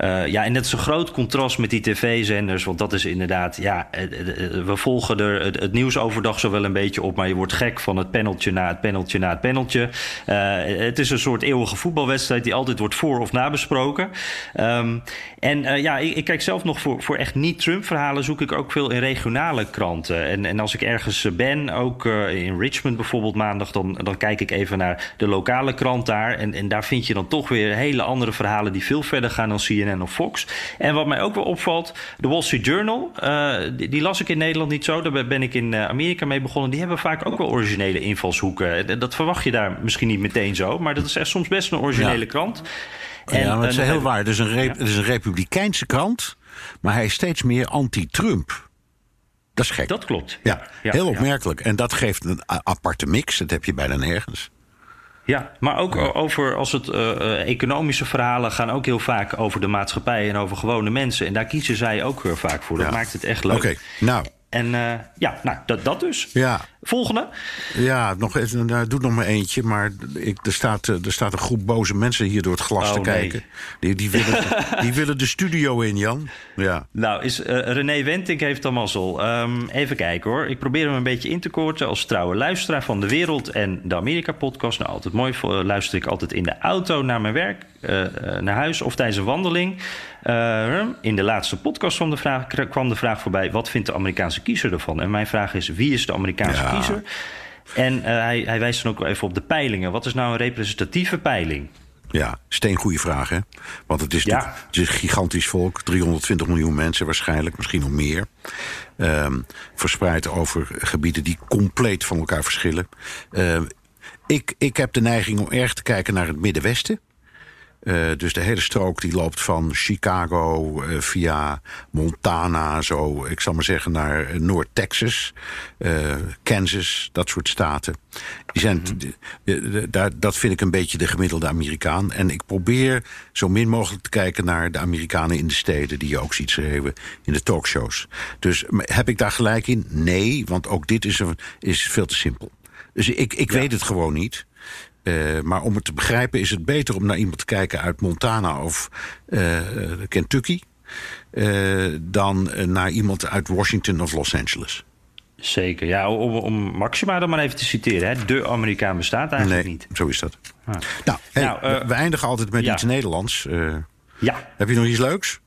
uh, ja, en dat is een groot contrast met die tv-zenders. Want dat is inderdaad, ja, we volgen er het, nieuws overdag zo wel een beetje op. Maar je wordt gek van het paneltje na het paneltje na het paneltje. Uh, het is een soort eeuwige voetbalwedstrijd die altijd wordt voor- of nabesproken. Um, en uh, ja, ik, ik, kijk zelf nog voor, voor echt niet-Trump-verhalen zoek ik ook veel in regionale kranten. En, en als ik ergens ben, ook in Richmond bijvoorbeeld maandag, dan, dan kijk ik even naar de lokale krant daar. En, en daar vind je dan toch weer hele andere verhalen die veel verder gaan dan CNN of Fox. En wat mij ook wel opvalt, de Wall Street Journal, uh, die, die, las ik in Nederland niet zo. Daar ben ik in Amerika mee begonnen. Die hebben vaak ook wel originele invalshoeken. Dat verwacht je daar misschien niet meteen zo, maar dat is echt soms best een originele ja. krant. En, ja, het is heel waar. Het is, een ja. het is een republikeinse krant, maar hij is steeds meer anti-Trump. Dat is gek. Dat klopt. Ja, ja heel opmerkelijk. En dat geeft een aparte mix. Dat heb je bijna nergens. Ja, maar ook ja. over als het uh, economische verhalen gaan ook heel vaak over de maatschappij en over gewone mensen. En daar kiezen zij ook weer vaak voor. Dat ja. maakt het echt leuk. Oké, okay, nou. En uh, ja, nou, dat, dat dus. Ja. Volgende. Ja, nog even, nou, doe nog maar eentje. Maar ik, er, staat, er staat een groep boze mensen hier door het glas oh, te nee. kijken. Die, die, willen, die willen de studio in, Jan. Ja. Nou, is, uh, René Wentink heeft dan mazzel. Um, even kijken hoor. Ik probeer hem een beetje in te korten als trouwe luisteraar van de Wereld en de Amerika-podcast. Nou, altijd mooi. Luister ik altijd in de auto naar mijn werk, uh, naar huis of tijdens een wandeling. Uh, in de laatste podcast kwam de, vraag, kwam de vraag voorbij: wat vindt de Amerikaanse kiezer ervan? En mijn vraag is: wie is de Amerikaanse Ja. Kiezer? En uh, hij, hij wijst dan ook even op de peilingen. Wat is nou een representatieve peiling? Ja, steengoede vraag, hè? Want het is, Ja. het is een gigantisch volk. 320 miljoen mensen waarschijnlijk, misschien nog meer. Ehm, verspreid over gebieden die compleet van elkaar verschillen. Ehm, ik, ik heb de neiging om erg te kijken naar het Middenwesten. Uh, dus de hele strook die loopt van Chicago uh, via Montana, zo, ik zal maar zeggen, naar uh, Noord-Texas, Kansas, dat soort staten. Die zijn, daar, dat vind ik een beetje de gemiddelde Amerikaan. En ik probeer zo min mogelijk te kijken naar de Amerikanen in de steden, die je ook ziet schreeuwen in de talkshows. Dus heb ik daar gelijk in? Nee, want ook dit is, een, is veel te simpel. Dus ik, ik ja. weet het gewoon niet. Uh, maar om het te begrijpen is het beter om naar iemand te kijken uit Montana of uh, Kentucky. Uh, dan naar iemand uit Washington of Los Angeles. Zeker, ja, om, om Maxima dan maar even te citeren. Hè. De Amerikaan bestaat eigenlijk nee, niet. zo is dat. Ah. Nou, hey, nou we eindigen altijd met ja. iets Nederlands. ja. Heb je nog iets leuks?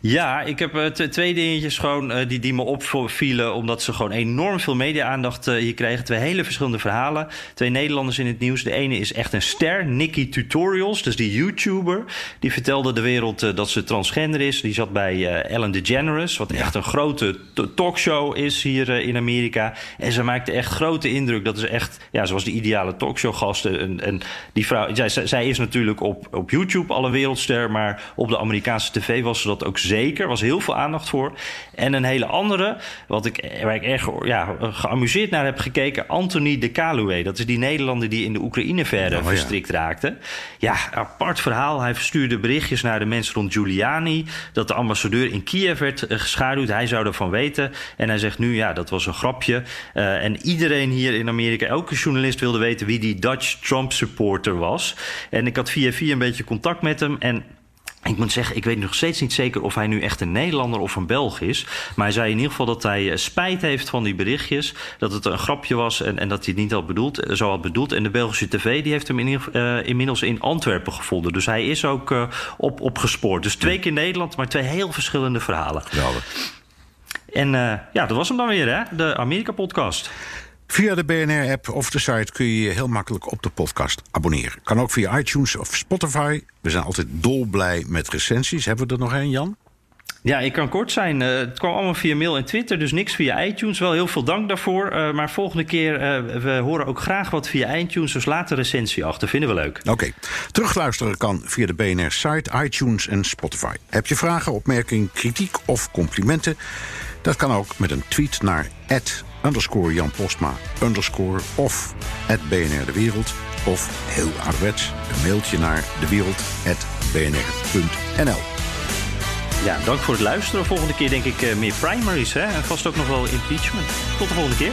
Ja, ik heb uh, twee dingetjes gewoon uh, die, die me opvielen. Omdat ze gewoon enorm veel media-aandacht uh, hier kregen. Twee hele verschillende verhalen. Twee Nederlanders in het nieuws. De ene is echt een ster, Nikki Tutorials. Dus die YouTuber. Die vertelde de wereld dat ze transgender is. Die zat bij Ellen DeGeneres. Wat echt een grote talkshow is hier in Amerika. En ze maakte echt grote indruk. Dat is echt, ja, ze was de ideale talkshow-gast. En, en die vrouw, zij, zij is natuurlijk op, op YouTube alle wereldster. Maar op de Amerikaanse tv was ze dat ook zeker. was heel veel aandacht voor. En een hele andere, wat ik, waar ik erg ja, geamuseerd naar heb gekeken... Anthony de Kaluwe. Dat is die Nederlander die in de Oekraïne-verre oh, verstrikt raakte. Ja, apart verhaal. Hij verstuurde berichtjes naar de mensen rond Giuliani... dat de ambassadeur in Kiev werd eh, geschaduwd. Hij zou ervan weten. En hij zegt nu, ja, dat was een grapje. Uh, en iedereen hier in Amerika, elke journalist wilde weten... wie die Dutch Trump-supporter was. En ik had via via een beetje contact met hem... en ik moet zeggen, ik weet nog steeds niet zeker of hij nu echt een Nederlander of een Belg is. Maar hij zei in ieder geval dat hij eh, spijt heeft van die berichtjes. Dat het een grapje was en, en dat hij het niet had bedoeld, eh, zo had bedoeld. En de Belgische tv die heeft hem in, uh, inmiddels in Antwerpen gevonden. Dus hij is ook uh, op, opgespoord. Dus twee keer Nederland, maar twee heel verschillende verhalen. Ja, en uh, ja, dat was hem dan weer, hè? De Amerika-podcast. Via de BNR-app of de site kun je je heel makkelijk op de podcast abonneren. Kan ook via iTunes of Spotify. We zijn altijd dolblij met recensies. Hebben we er nog één, Jan? Ja, ik kan kort zijn. Uh, het kwam allemaal via mail en Twitter, dus niks via iTunes. Wel heel veel dank daarvoor. Uh, maar volgende keer, uh, we horen ook graag wat via iTunes. Dus laat de recensie achter, vinden we leuk. Oké. Okay. Terugluisteren kan via de BNR-site, iTunes en Spotify. Heb je vragen, opmerkingen, kritiek of complimenten? Dat kan ook met een tweet naar underscore Jan Postma underscore of at BNR De Wereld. Of heel ouderwets, een mailtje naar dewereld.bnr.nl. Ja, dank voor het luisteren. Volgende keer denk ik uh, meer primaries hè? en vast ook nog wel impeachment. Tot de volgende keer.